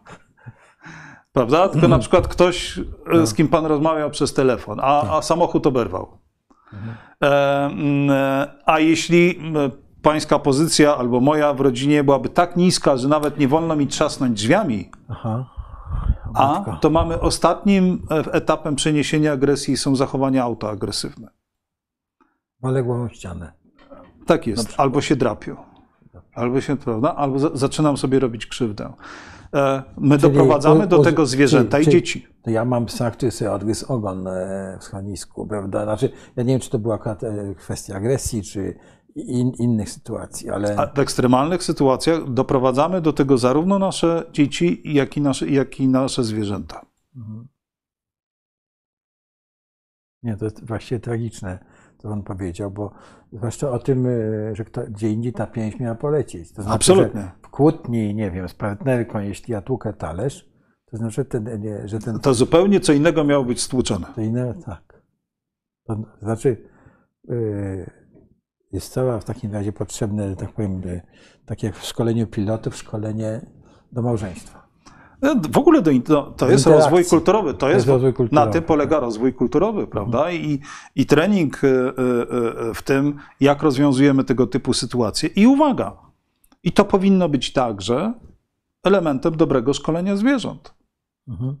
Prawda? Tylko na przykład ktoś, e, z kim pan rozmawiał przez telefon, a, a samochód oberwał. E, mm, e, A jeśli pańska pozycja albo moja w rodzinie byłaby tak niska, że nawet nie wolno mi trzasnąć drzwiami, Aha. a to mamy ostatnim e, etapem przeniesienia agresji są zachowania autoagresywne. Walę głową w ścianę. Tak jest. Albo się drapią. Albo się, prawda? Albo za, zaczynam sobie robić krzywdę. E, My Czyli doprowadzamy do tego zwierzęta czyli- i dzieci. To ja mam psa, który sobie odgryzł ogon e, w schronisku, prawda? Znaczy, ja nie wiem, czy to była e, kwestia agresji, czy in, innych sytuacji, ale... A w ekstremalnych sytuacjach doprowadzamy do tego zarówno nasze dzieci, jak i nasze, jak i nasze zwierzęta. Mhm. Nie, to jest właściwie tragiczne, co on powiedział, bo zwłaszcza o tym, że kto, gdzie indziej ta pięść miała polecieć. To znaczy, Absolutnie. Kłótni, nie wiem, z partnerką, jeśli ja tłukę talerz, to znaczy, że ten, nie, że ten To zupełnie co innego miało być stłuczone. To inne, tak. To znaczy, yy, jest cała w takim razie potrzebne, tak powiem, yy, tak jak w szkoleniu pilotów, szkolenie do małżeństwa. No, W ogóle do, to, to jest rozwój kulturowy. To jest, jest rozwój na kulturowy. tym polega rozwój kulturowy, prawda? I, i trening e, w tym, jak rozwiązujemy tego typu sytuacje. I uwaga, i to powinno być także elementem dobrego szkolenia zwierząt. Mhm.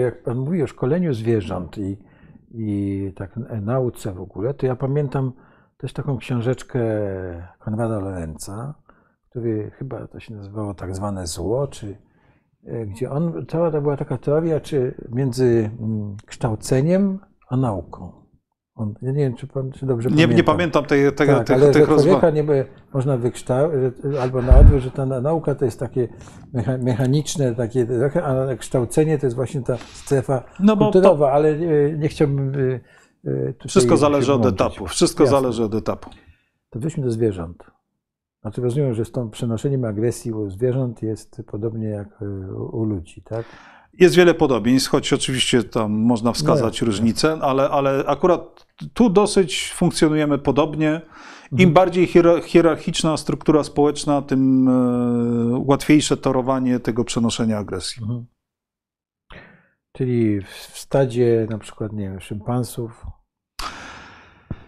Jak pan mówi o szkoleniu zwierząt i, i tak nauce w ogóle, to ja pamiętam też taką książeczkę Konrada Lorenza, który chyba to się nazywało tak zwane zło, czy e, gdzie on, cała to była taka teoria, czy między mm, kształceniem a nauką. On, ja nie wiem, czy pan czy dobrze Nie, pamiętam. nie pamiętam tej, tego, Tak, tych, ale tych rozważań. nie można wykształcić, albo na odwrót, że ta na- nauka to jest takie mecha, mechaniczne, takie a kształcenie to jest właśnie ta strefa No bo to- kulturowa, ale e, nie chciałbym e, e, Wszystko zależy od etapu. Wszystko Jasne. zależy od etapu. To wróćmy do zwierząt. Znaczy rozumiem, że z tą przenoszeniem agresji u zwierząt jest podobnie jak e, u, u ludzi, tak? Jest wiele podobieństw, choć oczywiście tam można wskazać jasne, różnice, ale, ale akurat tu dosyć funkcjonujemy podobnie. Im Mhm. bardziej hier- hierarchiczna struktura społeczna, tym e, łatwiejsze torowanie tego przenoszenia agresji. Mhm. Czyli w, w stadzie na przykład, nie wiem, szympansów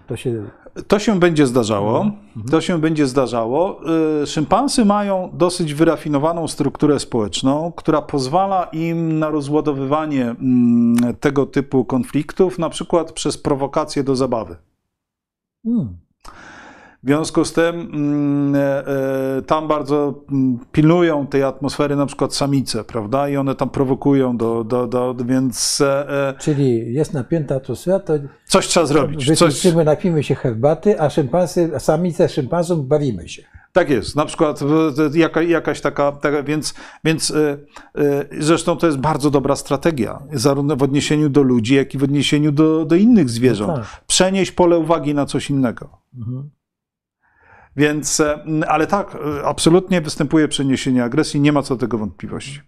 to się... To się będzie zdarzało. Mhm. To się będzie zdarzało. Y, Szympansy mają dosyć wyrafinowaną strukturę społeczną, która pozwala im na rozładowywanie mm, tego typu konfliktów, na przykład przez prowokację do zabawy. Hmm. W związku z tym mm, e, e, tam bardzo mm, pilnują tej atmosfery na przykład samice, prawda? I one tam prowokują do, do, do więc e, Czyli jest napięta atmosfera, to coś trzeba zrobić. Coś, wyczyścimy, napijmy się herbaty, a szympansy, a samice szympansów bawimy się. tak jest, na przykład jaka, jakaś taka, taka więc, więc zresztą to jest bardzo dobra strategia, zarówno w odniesieniu do ludzi, jak i w odniesieniu do, do innych zwierząt. tak. Przenieść pole uwagi na coś innego. Mhm. Więc, e, ale tak, e, absolutnie występuje przeniesienie agresji, nie ma co do tego wątpliwości.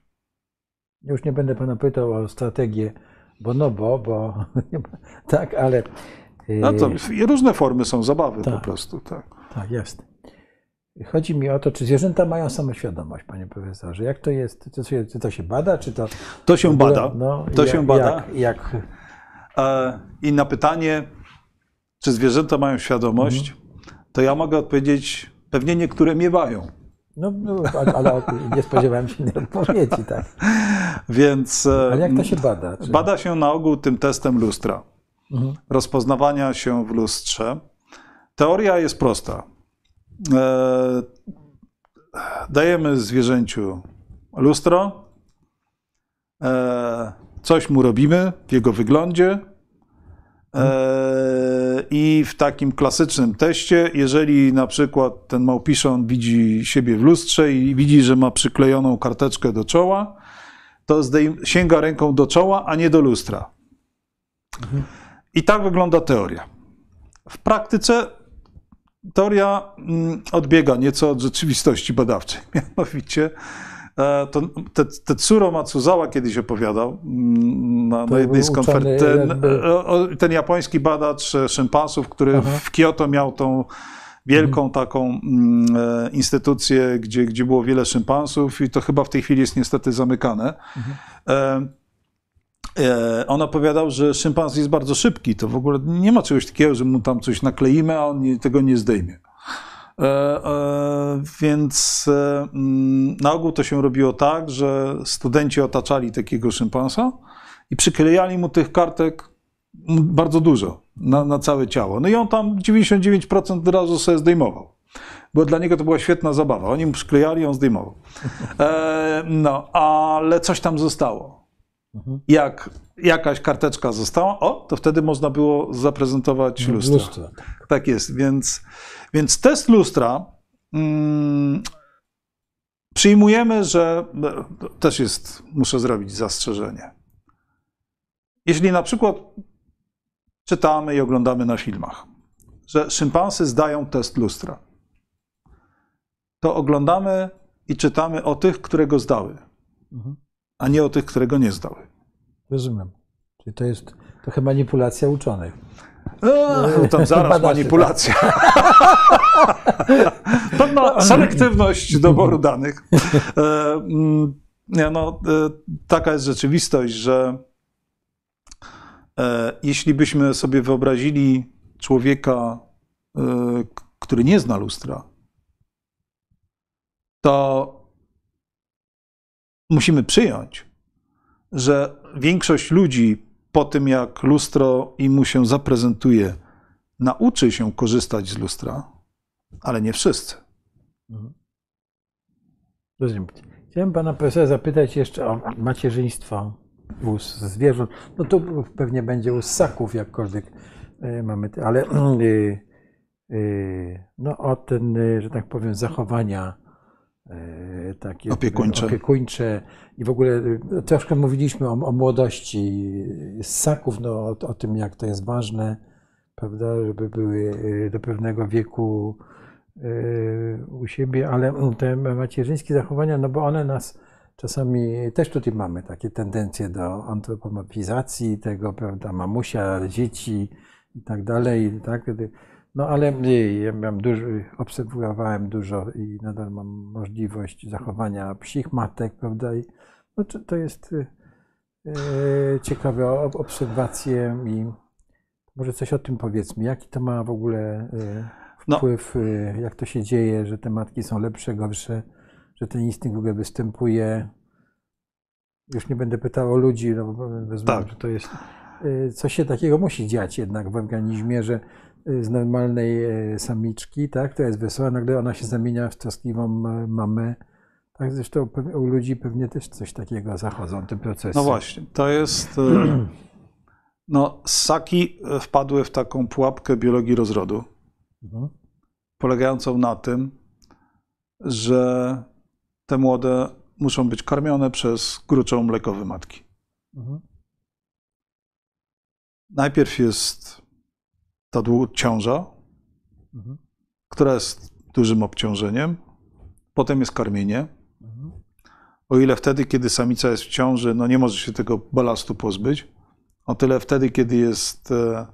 Już nie będę pana pytał o strategię bonobo, bo tak, ale y, No to różne formy są zabawy po Tak. prostu. Tak. tak jest. Chodzi mi o to, czy zwierzęta mają samoświadomość, panie profesorze. Jak to jest? Czy to się, czy to się bada, czy to. To się ogóle- bada. No, To jak, się bada. Jak, jak, E, I na pytanie, czy zwierzęta mają świadomość, Mhm. To ja mogę odpowiedzieć, pewnie niektóre miewają. no, no, ale, nie spodziewałem się innej odpowiedzi, tak. Więc e, Ale jak to się bada? Czy... bada się na ogół tym testem lustra, Mhm. rozpoznawania się w lustrze. Teoria jest prosta. E, dajemy zwierzęciu lustro, e, coś mu robimy w jego wyglądzie. E, I w takim klasycznym teście, jeżeli na przykład ten małpiszon widzi siebie w lustrze i widzi, że ma przyklejoną karteczkę do czoła, to sięga ręką do czoła, a nie do lustra. I tak wygląda teoria. W praktyce teoria mm, odbiega nieco od rzeczywistości badawczej. Mianowicie to, te, Tetsuro Matsuzawa kiedyś opowiadał mm, na, To na jednej z konferencji. Ten, o- ten japoński badacz e, szympansów, który Aha. w Kyoto miał tą wielką taką mm, e, instytucję, gdzie, gdzie było wiele szympansów i to chyba w tej chwili jest niestety zamykane. E, e, on opowiadał, że szympans jest bardzo szybki. To w ogóle nie ma czegoś takiego, że mu tam coś nakleimy, a on tego nie zdejmie. E, e, więc e, mm, na ogół to się robiło tak, że studenci otaczali takiego szympansa i przyklejali mu tych kartek bardzo dużo na, na całe ciało. No i on tam 99% od razu sobie zdejmował. Bo dla niego to była świetna zabawa. Oni mu przyklejali, on zdejmował. E, no, ale coś tam zostało. Jak jakaś karteczka została, o, to wtedy można było zaprezentować lustro. Lustro. Tak jest, więc, więc test lustra mm, przyjmujemy, że to też jest, muszę zrobić zastrzeżenie. Jeśli na przykład czytamy i oglądamy na filmach, że szympansy zdają test lustra, to oglądamy i czytamy o tych, które go zdały, Mhm. a nie o tych, które go nie zdały. Rozumiem. Czyli to jest trochę manipulacja uczonych. Eee, tam zaraz manipulacja. Pewna selektywność doboru danych. E, mm, nie, no, e, taka jest rzeczywistość, że e, jeśli byśmy sobie wyobrazili człowieka, który nie zna lustra, to musimy przyjąć, że większość ludzi po tym, jak lustro im mu się zaprezentuje, nauczy się korzystać z lustra, ale nie wszyscy. Rozumiem. Chciałem pana profesora zapytać jeszcze o macierzyństwo u zwierząt. No to pewnie będzie u ssaków, jakkolwiek e, mamy, ale e, e, no o ten, że tak powiem, zachowania takie Opiekuńcze. opiekuńcze i w ogóle e, troszkę mówiliśmy o, o młodości ssaków, no o, o tym, jak to jest ważne, prawda, żeby były e, do pewnego wieku e, u siebie, ale te macierzyńskie zachowania, no bo one nas czasami też tutaj mamy takie tendencje do antropomorfizacji tego, prawda, mamusia, dzieci i tak dalej, tak? No ale ja mam dużo, obserwowałem dużo i nadal mam możliwość zachowania psich matek, prawda? I no to, to jest e, ciekawe ob- obserwacje i może coś o tym powiedzmy. Jaki to ma w ogóle e, No. wpływ, e, jak to się dzieje, że te matki są lepsze, gorsze, że ten instynkt w ogóle występuje. Już nie będę pytał o ludzi, no bo wezmę, Tak. że to jest. Coś się takiego musi dziać jednak w organizmie, że z normalnej e, samiczki, tak, która jest wesoła, nagle ona się zamienia w troskliwą e, mamę. Tak, zresztą u ludzi pewnie też coś takiego zachodzą, te procesy. No właśnie, to jest. No, ssaki wpadły w taką pułapkę biologii rozrodu, Mhm. polegającą na tym, że te młode muszą być karmione przez gruczoł mlekowy matki. Mhm. Najpierw jest ta ciąża, Mhm. która jest dużym obciążeniem, potem jest karmienie. Mhm. O ile wtedy, kiedy samica jest w ciąży, no nie może się tego balastu pozbyć, o tyle wtedy, kiedy jest, e,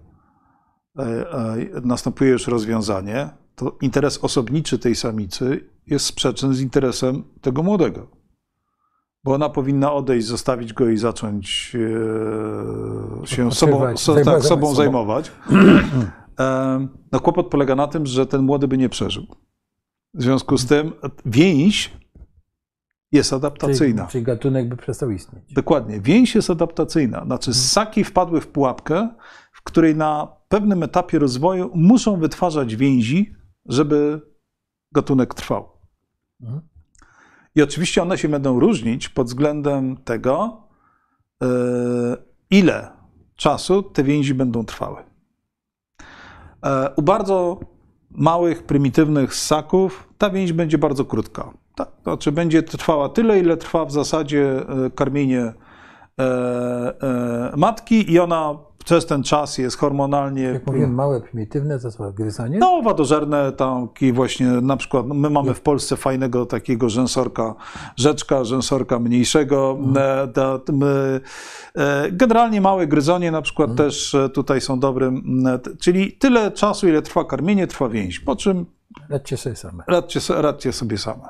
e, e, następuje już rozwiązanie, to interes osobniczy tej samicy jest sprzeczny z interesem tego młodego. Bo ona powinna odejść, zostawić go i zacząć e, się sobą, so, zajmować tak, sobą sobą. zajmować. E, No kłopot polega na tym, że ten młody by nie przeżył. W związku z tym więź jest adaptacyjna. Czyli, czyli gatunek by przestał istnieć. Dokładnie. Więź jest adaptacyjna. Znaczy, ssaki wpadły w pułapkę, w której na pewnym etapie rozwoju muszą wytwarzać więzi, żeby gatunek trwał. Mhm. I oczywiście one się będą różnić pod względem tego, yy, ile czasu te więzi będą trwały. E, U bardzo małych, prymitywnych ssaków ta więź będzie bardzo krótka. Tak, to znaczy będzie trwała tyle, ile trwa w zasadzie e, karmienie e, e, matki i ona przez ten czas jest hormonalnie... Jak mówiłem, małe, prymitywne, to co, gryzanie? No, wadożerne, taki właśnie, na przykład, no, my mamy w Polsce fajnego takiego rzęsorka, rzeczka, rzęsorka mniejszego. E, da- my, e, Generalnie małe gryzonie na przykład też e, tutaj są dobrym, e, czyli tyle czasu, ile trwa karmienie, trwa więź, po czym Radźcie sobie same. radźcie, radźcie sobie same.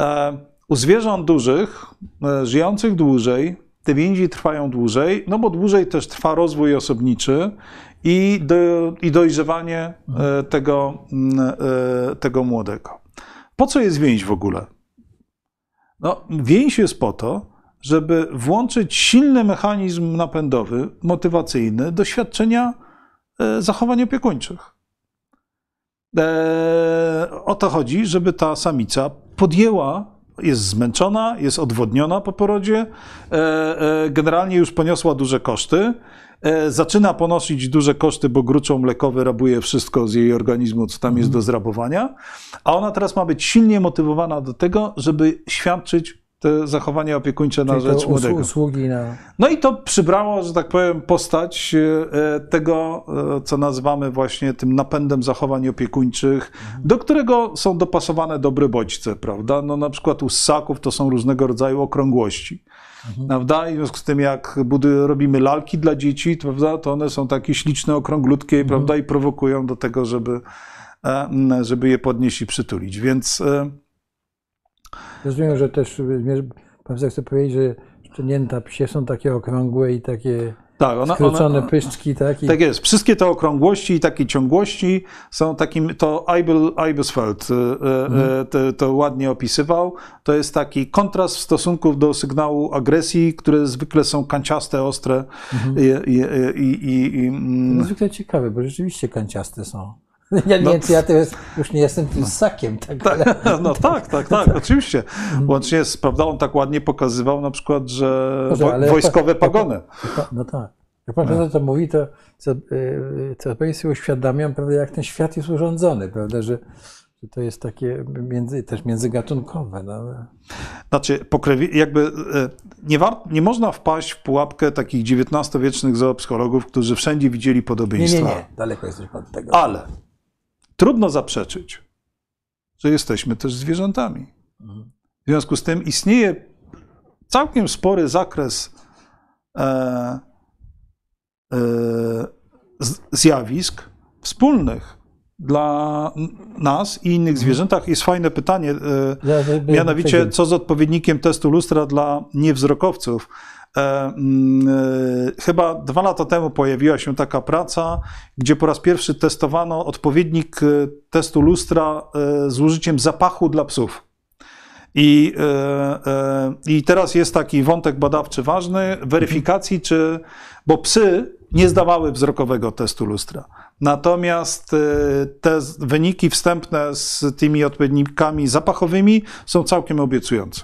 E, U zwierząt dużych, e, żyjących dłużej, te więzi trwają dłużej, no bo dłużej też trwa rozwój osobniczy i, do, i dojrzewanie e, tego, mm, e, tego młodego. Po co jest więź w ogóle? No, więź jest po to, żeby włączyć silny mechanizm napędowy, motywacyjny do świadczenia e, zachowań opiekuńczych. O to chodzi, żeby ta samica podjęła, jest zmęczona, jest odwodniona po porodzie, e, e, generalnie już poniosła duże koszty, e, zaczyna ponosić duże koszty, bo gruczoł mlekowy rabuje wszystko z jej organizmu, co tam jest do zrabowania, a ona teraz ma być silnie motywowana do tego, żeby świadczyć te zachowania opiekuńcze na Czyli rzecz młodego. usługi na... No i to przybrało, że tak powiem, postać e, tego, e, co nazywamy właśnie tym napędem zachowań opiekuńczych, do którego są dopasowane dobre bodźce, prawda? No na przykład u ssaków to są różnego rodzaju okrągłości. Prawda? I w związku z tym, jak budy, robimy lalki dla dzieci, to, prawda, to one są takie śliczne, okrąglutkie, prawda, i prowokują do tego, żeby, e, żeby je podnieść i przytulić. Więc Rozumiem, że też pan chce powiedzieć, że szczenięta psie są takie okrągłe i takie tak, ona, skrócone ona, pyszczki, tak? I, Tak jest. Wszystkie te okrągłości i takie ciągłości są takim, to Eibel, Eibesfeld e, e, to, to ładnie opisywał. To jest taki kontrast w stosunku do sygnału agresji, które zwykle są kanciaste, ostre i, i, i, i, i mm, Niezwykle ciekawe, bo rzeczywiście kanciaste są. Ja nie No. ja teraz już nie jestem tym ssakiem, tak? ale, no tak, tak, tak, oczywiście. Łącznie z, prawda, on tak ładnie pokazywał na przykład, że ale- wojskowe pagony. no tak. Jak pan profesor to mówi, to co, yy, co sobie uświadamiam, prawda, jak ten świat jest urządzony, prawda, że, że to jest takie między, też międzygatunkowe. No. Znaczy, pokrewi, jakby e, nie, war, nie można wpaść w pułapkę takich XIX-wiecznych zoopsychologów, którzy wszędzie widzieli Nie, podobieństwa. nie, nie, daleko jesteśmy od tego. Ale trudno zaprzeczyć, że jesteśmy też zwierzętami. Mhm. W związku z tym istnieje całkiem spory zakres e, e, zjawisk wspólnych dla nas i innych zwierzętach. Jest fajne pytanie, e, mianowicie co z odpowiednikiem testu lustra dla niewzrokowców. E, mm, e, Chyba dwa lata temu pojawiła się taka praca, gdzie po raz pierwszy testowano odpowiednik e, testu lustra z użyciem zapachu dla psów. I, I teraz jest taki wątek badawczy ważny, weryfikacji, czy, bo psy nie zdawały wzrokowego testu lustra. Natomiast te wyniki wstępne z tymi odpowiednikami zapachowymi są całkiem obiecujące.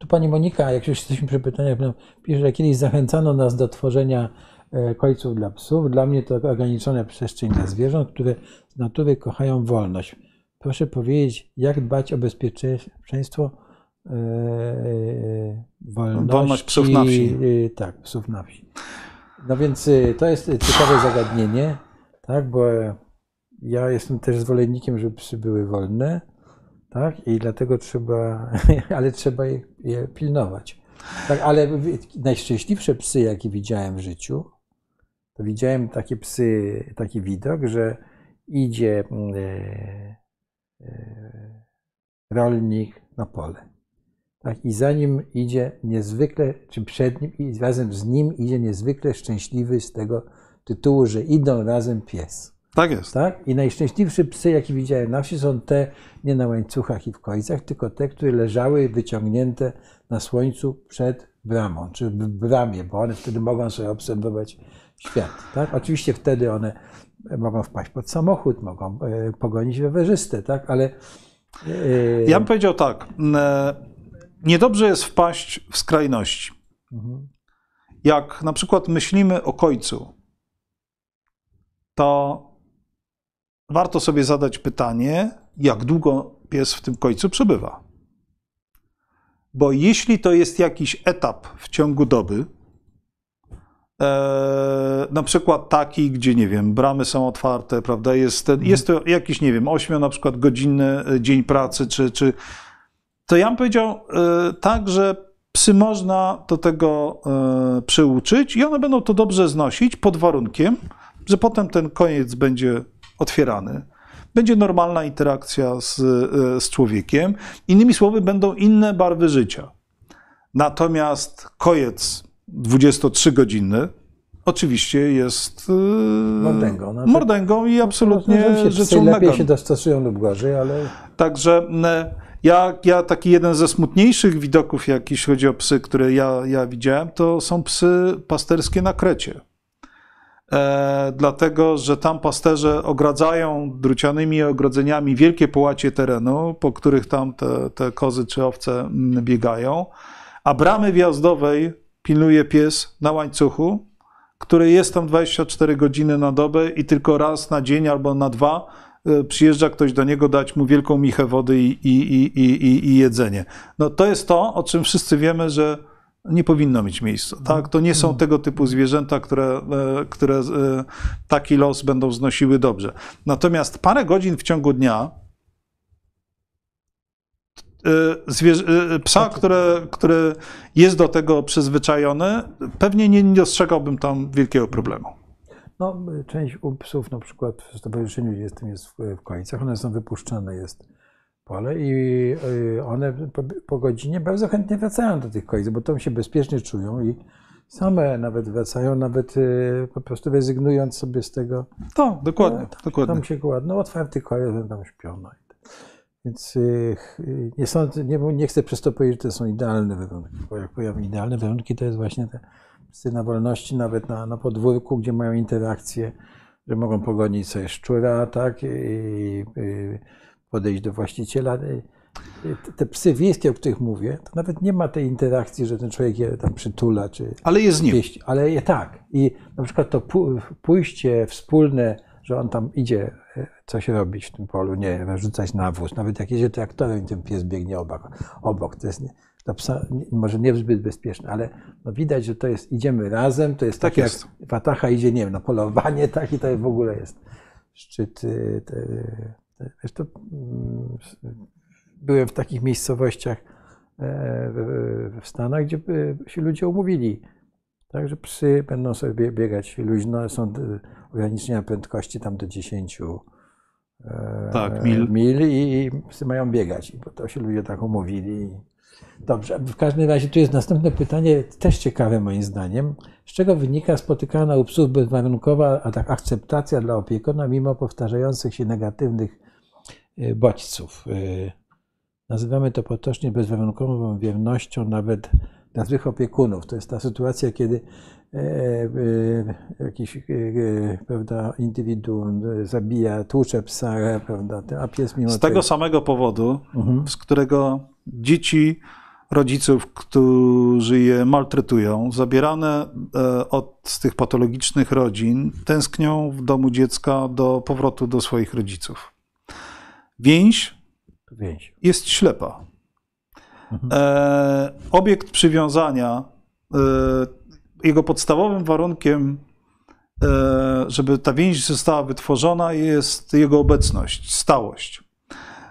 Tu pani Monika, jak już jesteśmy przy pytaniach, no, pisze, że kiedyś zachęcano nas do tworzenia e, końców dla psów. Dla mnie to ograniczona przestrzeń dla zwierząt, które z natury kochają wolność. Proszę powiedzieć, jak dbać o bezpieczeństwo e, wolności, Wolność psów na wsi. e, tak, psów na wsi. No więc to jest ciekawe zagadnienie, tak, bo ja jestem też zwolennikiem, żeby psy były wolne, tak? I dlatego trzeba, ale trzeba je, je pilnować. Tak, ale najszczęśliwsze psy, jakie widziałem w życiu, to widziałem takie psy, taki widok, że idzie mm, e, e, rolnik na pole. Tak, I za nim idzie niezwykle, czy przed nim, i razem z nim idzie niezwykle szczęśliwy z tego tytułu, że idą razem pies. Tak jest. Tak? I najszczęśliwsze psy, jakie widziałem na wsi, są te nie na łańcuchach i w końcach, tylko te, które leżały wyciągnięte na słońcu przed bramą, czy w bramie, bo one wtedy mogą sobie obserwować świat. Tak? Oczywiście wtedy one mogą wpaść pod samochód, mogą e, pogonić rowerzystę, tak? ale e, Ja bym powiedział tak. e, Niedobrze jest wpaść w skrajności. mhm. Jak na przykład myślimy o końcu, to warto sobie zadać pytanie, jak długo pies w tym końcu przebywa. Bo jeśli to jest jakiś etap w ciągu doby, e, na przykład taki, gdzie nie wiem, bramy są otwarte, prawda, jest, ten, jest to jakiś, nie wiem, ośmiu na przykład godzinny e, dzień pracy, czy, czy to ja bym powiedział e, tak, że psy można do tego przyuczyć i one będą to dobrze znosić pod warunkiem, że potem ten koniec będzie otwierany. Będzie normalna interakcja z, e, z człowiekiem. Innymi słowy, będą inne barwy życia. Natomiast koniec 23-godzinny oczywiście jest e, Mordęgą, no to- mordęgą i absolutnie psy rzeczą lepiej naganną. się dostosują lub gorzej, ale Także e, ja, ja taki jeden ze smutniejszych widoków, jak jeśli chodzi o psy, które ja, ja widziałem, to są psy pasterskie na Krecie. E, dlatego, że tam pasterze ogradzają drucianymi ogrodzeniami wielkie połacie terenu, po których tam te, te kozy czy owce mm, biegają, a bramy wjazdowej pilnuje pies na łańcuchu, który jest tam 24 godziny na dobę i tylko raz na dzień albo na dwa e, przyjeżdża ktoś do niego dać mu wielką michę wody i, i, i, i, i- i jedzenie. No to jest to, o czym wszyscy wiemy, że nie powinno mieć miejsca. Tak? To nie są tego typu zwierzęta, które, e, które e, taki los będą znosiły dobrze. Natomiast parę godzin w ciągu dnia y, psa, które, który jest do tego przyzwyczajony, pewnie nie dostrzegałbym tam wielkiego problemu. No, część u psów na przykład w stowarzyszeniu, jestem, jest w, w końcach, one są wypuszczane, jest pole i y, one po, po godzinie bardzo chętnie wracają do tych końc, bo tam się bezpiecznie czują i same nawet wracają, nawet y, po prostu rezygnując sobie z tego. Tak, dokładnie, tam, dokładnie. Tam się ładno, otwarty koje, tam śpią. No. i- Więc y, nie, sądzę, nie, nie chcę przez to powiedzieć, że to są idealne warunki, bo jak powiem idealne warunki, to jest właśnie te psy na wolności, nawet na, na podwórku, gdzie mają interakcje, że mogą pogonić sobie szczura, tak, i, i podejść do właściciela. Te- psy wiejskie, o których mówię, to nawet nie ma tej interakcji, że ten człowiek je tam przytula, czy, Ale jest z nim. pieści, ale je tak. I na przykład to pójście wspólne, że on tam idzie e, coś robić w tym polu, nie wiem, rzucać nawóz, nawet jak jedzie traktorem ten pies biegnie obok, obok to jest dla psa może nie zbyt bezpieczne, ale no widać, że to jest, idziemy razem, to jest Tak tak, jest. jak Watacha idzie, nie wiem, na polowanie, tak, i to w ogóle jest szczyt. Zresztą, mm, byłem w takich miejscowościach e, w, Stanach, gdzie e, się ludzie umówili, tak, że psy będą sobie biegać luźno, są e, ograniczenia prędkości tam do 10 e, Tak, mil. mil i, i psy mają biegać, bo to się ludzie tak umówili. Dobrze, w każdym razie tu jest następne pytanie, też ciekawe moim zdaniem. Z czego wynika spotykana u psów bezwarunkowa a tak akceptacja dla opiekuna mimo powtarzających się negatywnych bodźców? Y, Nazywamy to potocznie bezwarunkową wiernością nawet dla złych opiekunów. To jest ta sytuacja, kiedy e, e, jakiś e, e, prawda, indywiduum e, zabija, tłucze psa, prawda, a pies mimo Z tego samego powodu, Mhm. z którego dzieci rodziców, którzy je maltretują, zabierane e, od z tych patologicznych rodzin, tęsknią w domu dziecka do powrotu do swoich rodziców. Więź Więź. jest ślepa. E, obiekt przywiązania, e, jego podstawowym warunkiem, e, żeby ta więź została wytworzona, jest jego obecność, stałość.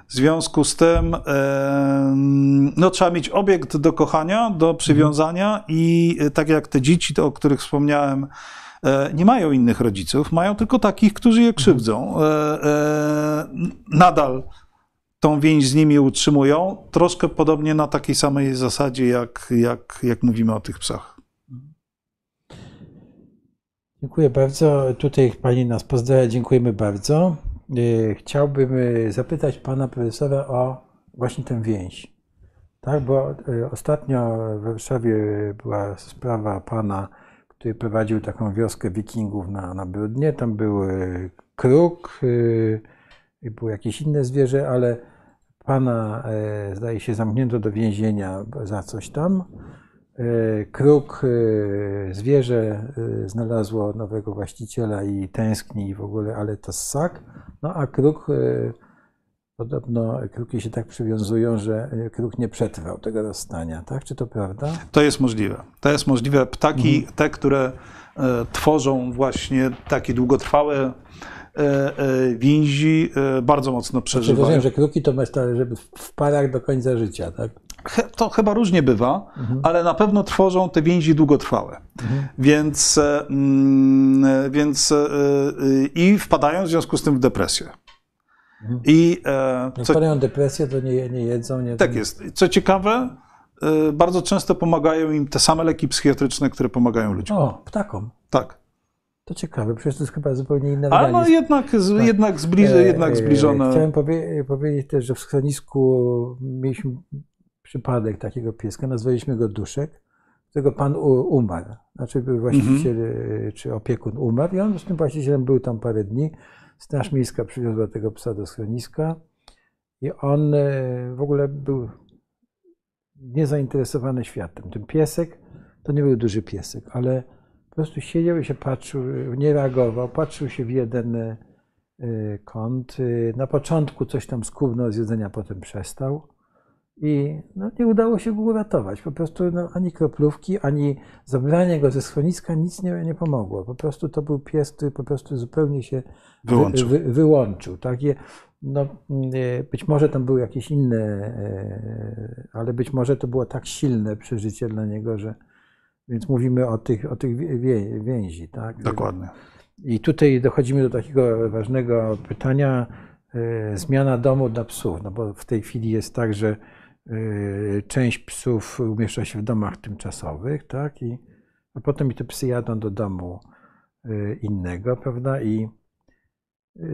W związku z tym e, no, trzeba mieć obiekt do kochania, do przywiązania i e, tak jak te dzieci, to, o których wspomniałem, nie mają innych rodziców, mają tylko takich, którzy je krzywdzą. E, e, nadal tą więź z nimi utrzymują, troszkę podobnie na takiej samej zasadzie, jak, jak, jak mówimy o tych psach. Dziękuję bardzo. Tutaj pani nas pozdrawia. Dziękujemy bardzo. E, Chciałbym e, zapytać pana profesora o właśnie tę więź. Tak, bo e, ostatnio w Warszawie była sprawa pana, który prowadził taką wioskę wikingów na, na Brudnie. Tam był e, kruk e, było jakieś inne zwierzę, ale pana e, zdaje się zamknięto do więzienia za coś tam. Kruk, zwierzę znalazło nowego właściciela i tęskni i w ogóle, ale to ssak. No a kruk, podobno kruki się tak przywiązują, że e, kruk nie przetrwał tego rozstania, tak? Czy to prawda? To jest możliwe. To jest możliwe. Ptaki, te, które e, tworzą właśnie takie długotrwałe e, więzi, bardzo mocno Czy przeżywają. rozumiem, że kruki to żeby w- parach do końca życia, tak? To chyba różnie bywa, ale na pewno tworzą te więzi długotrwałe. Więc, e, mm, więc i wpadają w związku z tym w depresję. I e, Jak co, padają depresję, to nie, nie jedzą, nie tak jest. Co ciekawe, e, bardzo często pomagają im te same leki psychiatryczne, które pomagają ludziom. O, ptakom. Tak. To ciekawe, przecież to jest chyba zupełnie inny Ale no jednak, z, Tak. jednak, zbliż, E, jednak e, zbliżone. Chciałem powie, powiedzieć też, że w schronisku mieliśmy przypadek takiego pieska, nazwaliśmy go Duszek, którego pan umarł. Znaczy był właściciel Mhm. e, czy opiekun umarł i on z tym właścicielem był tam parę dni. Straż Miejska przywiozła tego psa do schroniska i on e, w ogóle był niezainteresowany światem. Ten piesek to nie był duży piesek, ale po prostu siedział i się patrzył, nie reagował, patrzył się w jeden e, kąt. E, Na początku coś tam skubnął z jedzenia, potem przestał. I no, nie udało się go uratować. Po prostu no, ani kroplówki, ani zabranie go ze schroniska nic nie, nie pomogło. Po prostu to był pies, który po prostu zupełnie się wy- Wyłączył. Wy, wyłączył. Tak? No, być może tam były jakieś inne, e, ale być może to było tak silne przeżycie dla niego, że więc mówimy o tych, o tych wie, więzi, tak? Dokładnie. I tutaj dochodzimy do takiego ważnego pytania, e, zmiana domu dla psów, no bo w tej chwili jest tak, że część psów umieszcza się w domach tymczasowych, tak? I, a potem i te psy jadą do domu e, innego, prawda? I e,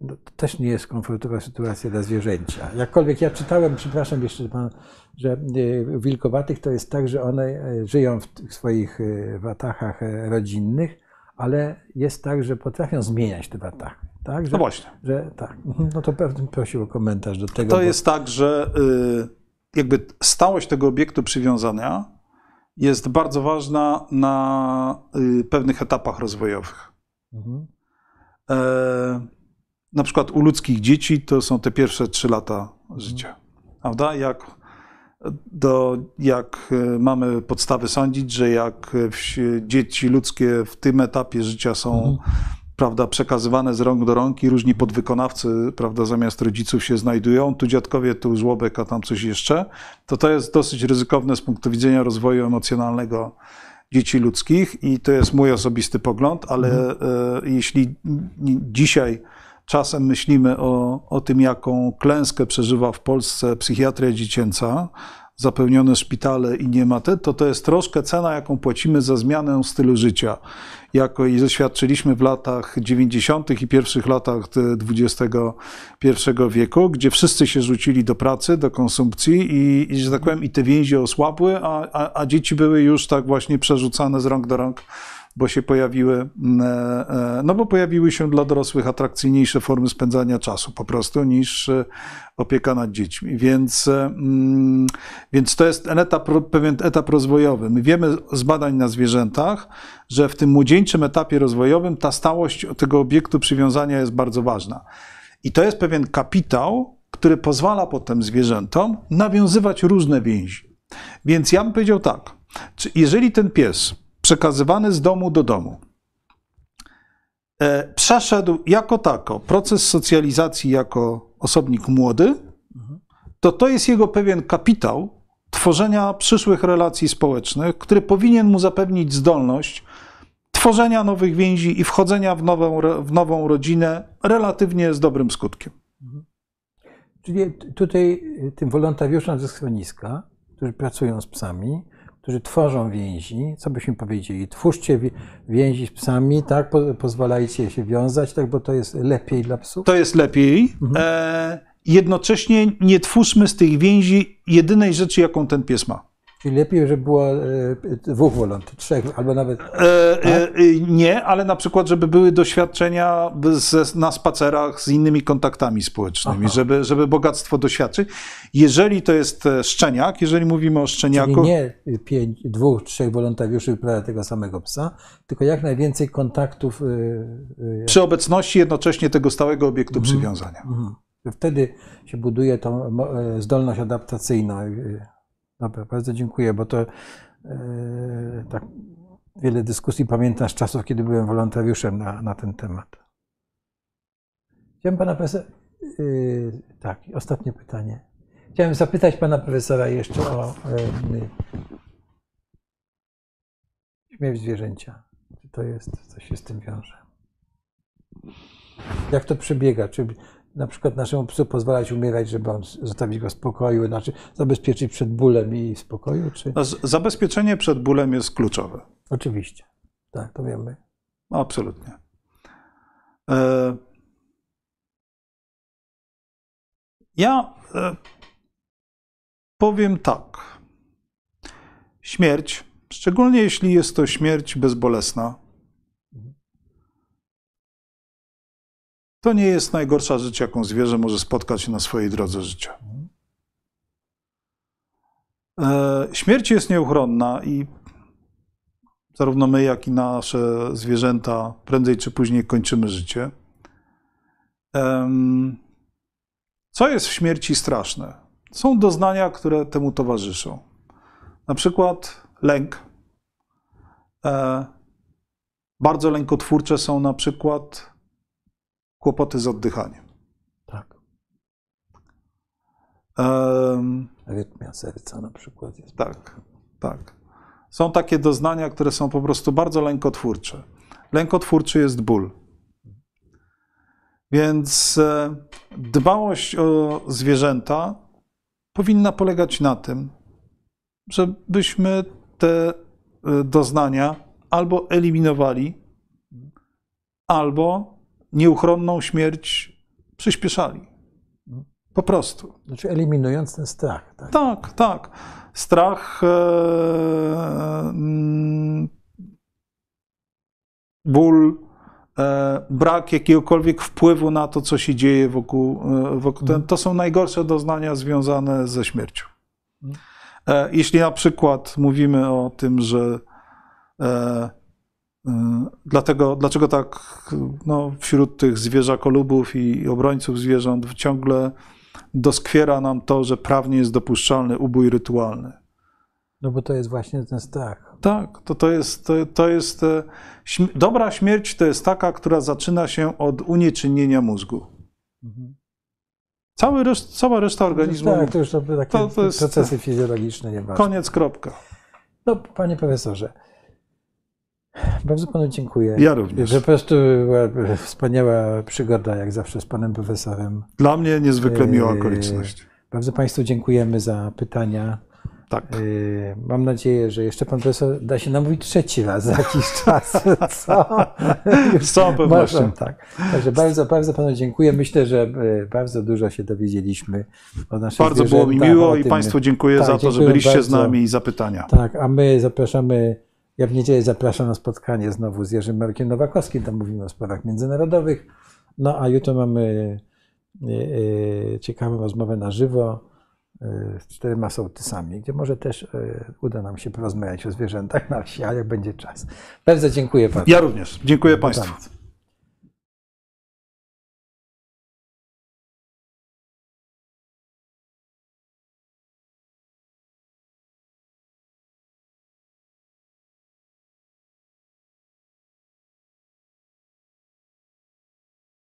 no, to też nie jest komfortowa sytuacja dla zwierzęcia. Jakkolwiek ja czytałem, przepraszam jeszcze pan, że wilkowatych to jest tak, że one żyją w swoich watachach e, rodzinnych, ale jest tak, że potrafią zmieniać te watachy. Tak? Że, No właśnie. że tak. Mhm. No to pewnie prosił o komentarz do tego. To bo- jest tak, że y, jakby stałość tego obiektu przywiązania jest bardzo ważna na y, pewnych etapach rozwojowych. Mhm. E, na przykład u ludzkich dzieci to są te pierwsze trzy lata życia. Prawda? Jak, do, jak e, mamy podstawy sądzić, że jak wsi- dzieci ludzkie w tym etapie życia są prawda, przekazywane z rąk do rąk i różni podwykonawcy prawda, zamiast rodziców się znajdują, tu dziadkowie, tu żłobek, a tam coś jeszcze, to to jest dosyć ryzykowne z punktu widzenia rozwoju emocjonalnego dzieci ludzkich i to jest mój osobisty pogląd, ale e, jeśli dzisiaj czasem myślimy o, o tym, jaką klęskę przeżywa w Polsce psychiatria dziecięca, zapełnione szpitale i nie ma te, to to jest troszkę cena, jaką płacimy za zmianę stylu życia. Jako i doświadczyliśmy w latach 90. i pierwszych latach XXI wieku, gdzie wszyscy się rzucili do pracy, do konsumpcji i, i że tak powiem, i te więzi osłabły, a, a, a dzieci były już tak właśnie przerzucane z rąk do rąk bo się pojawiły, mm, e, e, no bo pojawiły się dla dorosłych atrakcyjniejsze formy spędzania czasu po prostu niż e, opieka nad dziećmi. Więc, mm, więc to jest etap, pewien etap rozwojowy. My wiemy z badań na zwierzętach, że w tym młodzieńczym etapie rozwojowym ta stałość tego obiektu przywiązania jest bardzo ważna. I to jest pewien kapitał, który pozwala potem zwierzętom nawiązywać różne więzi. Więc ja bym powiedział tak, jeżeli ten pies przekazywany z domu do domu e, przeszedł jako tako proces socjalizacji jako osobnik młody, to to jest jego pewien kapitał tworzenia przyszłych relacji społecznych, który powinien mu zapewnić zdolność tworzenia nowych więzi i wchodzenia w nową, w nową rodzinę relatywnie z dobrym skutkiem. Czyli tutaj tym wolontariuszom ze schroniska, którzy pracują z psami, którzy tworzą więzi, co byśmy powiedzieli, twórzcie wi- więzi z psami, tak, po, pozwalajcie się wiązać, tak, bo to jest lepiej dla psów. To jest lepiej. E, jednocześnie nie twórzmy z tych więzi jedynej rzeczy, jaką ten pies ma. Czyli lepiej, żeby było e, dwóch wolontariuszy, trzech, albo nawet E, e, e, nie, ale na przykład, żeby były doświadczenia ze, na spacerach z innymi kontaktami społecznymi, Aha. żeby, żeby bogactwo doświadczyć. Jeżeli to jest szczeniak, jeżeli mówimy o czyli szczeniaku, nie pięć, dwóch, trzech wolontariuszy wyprawia tego samego psa, tylko jak najwięcej kontaktów. y, y, przy obecności jednocześnie tego stałego obiektu przywiązania. Mhm. Wtedy się buduje tą zdolność adaptacyjną. Dobra, bardzo dziękuję, bo to e, tak wiele dyskusji pamiętam z czasów, kiedy byłem wolontariuszem na, na ten temat. Chciałem pana profesora. e, tak, ostatnie pytanie. Chciałem zapytać pana profesora jeszcze o e, śmierć zwierzęcia. Czy to jest, coś się z tym wiąże? Jak to przebiega? Czy na przykład naszemu psu pozwalać umierać, żeby on zostawić go w spokoju, znaczy zabezpieczyć przed bólem i spokoju? Czy... No, Zabezpieczenie przed bólem jest kluczowe. Oczywiście. Tak, to wiemy. Absolutnie. E, Ja e, powiem tak. Śmierć, szczególnie jeśli jest to śmierć bezbolesna, to nie jest najgorsza rzecz, jaką zwierzę może spotkać na swojej drodze życia. E, Śmierć jest nieuchronna i zarówno my, jak i nasze zwierzęta prędzej czy później kończymy życie. Co jest w śmierci straszne? Są doznania, które temu towarzyszą. Na przykład lęk. E, Bardzo lękotwórcze są na przykład kłopoty z oddychaniem. Tak. Em, Rytmia serca na przykład jest. Tak, tak. Są takie doznania, które są po prostu bardzo lękotwórcze. Lękotwórczy jest ból. Więc e, dbałość o zwierzęta powinna polegać na tym, żebyśmy te e, doznania albo eliminowali, albo nieuchronną śmierć przyspieszali. Po prostu. Znaczy eliminując ten strach. Tak? Tak, tak. Strach, e, mm, ból, e, brak jakiegokolwiek wpływu na to, co się dzieje wokół, e, wokół ten, to są najgorsze doznania związane ze śmiercią. E, Jeśli na przykład mówimy o tym, że e, dlatego, dlaczego tak no, wśród tych zwierzakolubów i obrońców zwierząt ciągle doskwiera nam to, że prawnie jest dopuszczalny ubój rytualny. No bo to jest właśnie ten strach. Tak, to, to jest, to, to jest e, śm- dobra śmierć to jest taka, która zaczyna się od unieczynnienia mózgu. Cały reszt, cała reszta organizmu, Tak, to już to takie To- to jest- procesy fizjologiczne, nieważne. koniec, kropka. No, panie profesorze, bardzo panu dziękuję. Ja również. Po prostu była wspaniała przygoda, jak zawsze z panem profesorem. Dla mnie niezwykle miła Eee, okoliczność. Bardzo państwu dziękujemy za pytania. Tak. Yy, Mam nadzieję, że jeszcze pan profesor da się namówić trzeci raz za jakiś czas. Co? Z całą pewnością. Można, tak. Także bardzo, bardzo panu dziękuję. Myślę, że e, bardzo dużo się dowiedzieliśmy o naszych Bardzo było mi miło i Państwu dziękuję Tak, za to, że byliście z bardzo. nami i za pytania. Tak, a my zapraszamy, ja w niedzielę zapraszam na spotkanie znowu z Jerzym Markiem Nowakowskim, tam mówimy o sprawach międzynarodowych. No a jutro mamy e, e, ciekawą rozmowę na żywo e, z czterema sołtysami, gdzie może też uda nam się porozmawiać o zwierzętach na wsi, a jak będzie czas. Bardzo dziękuję panu. Ja również. Dziękuję Państwu.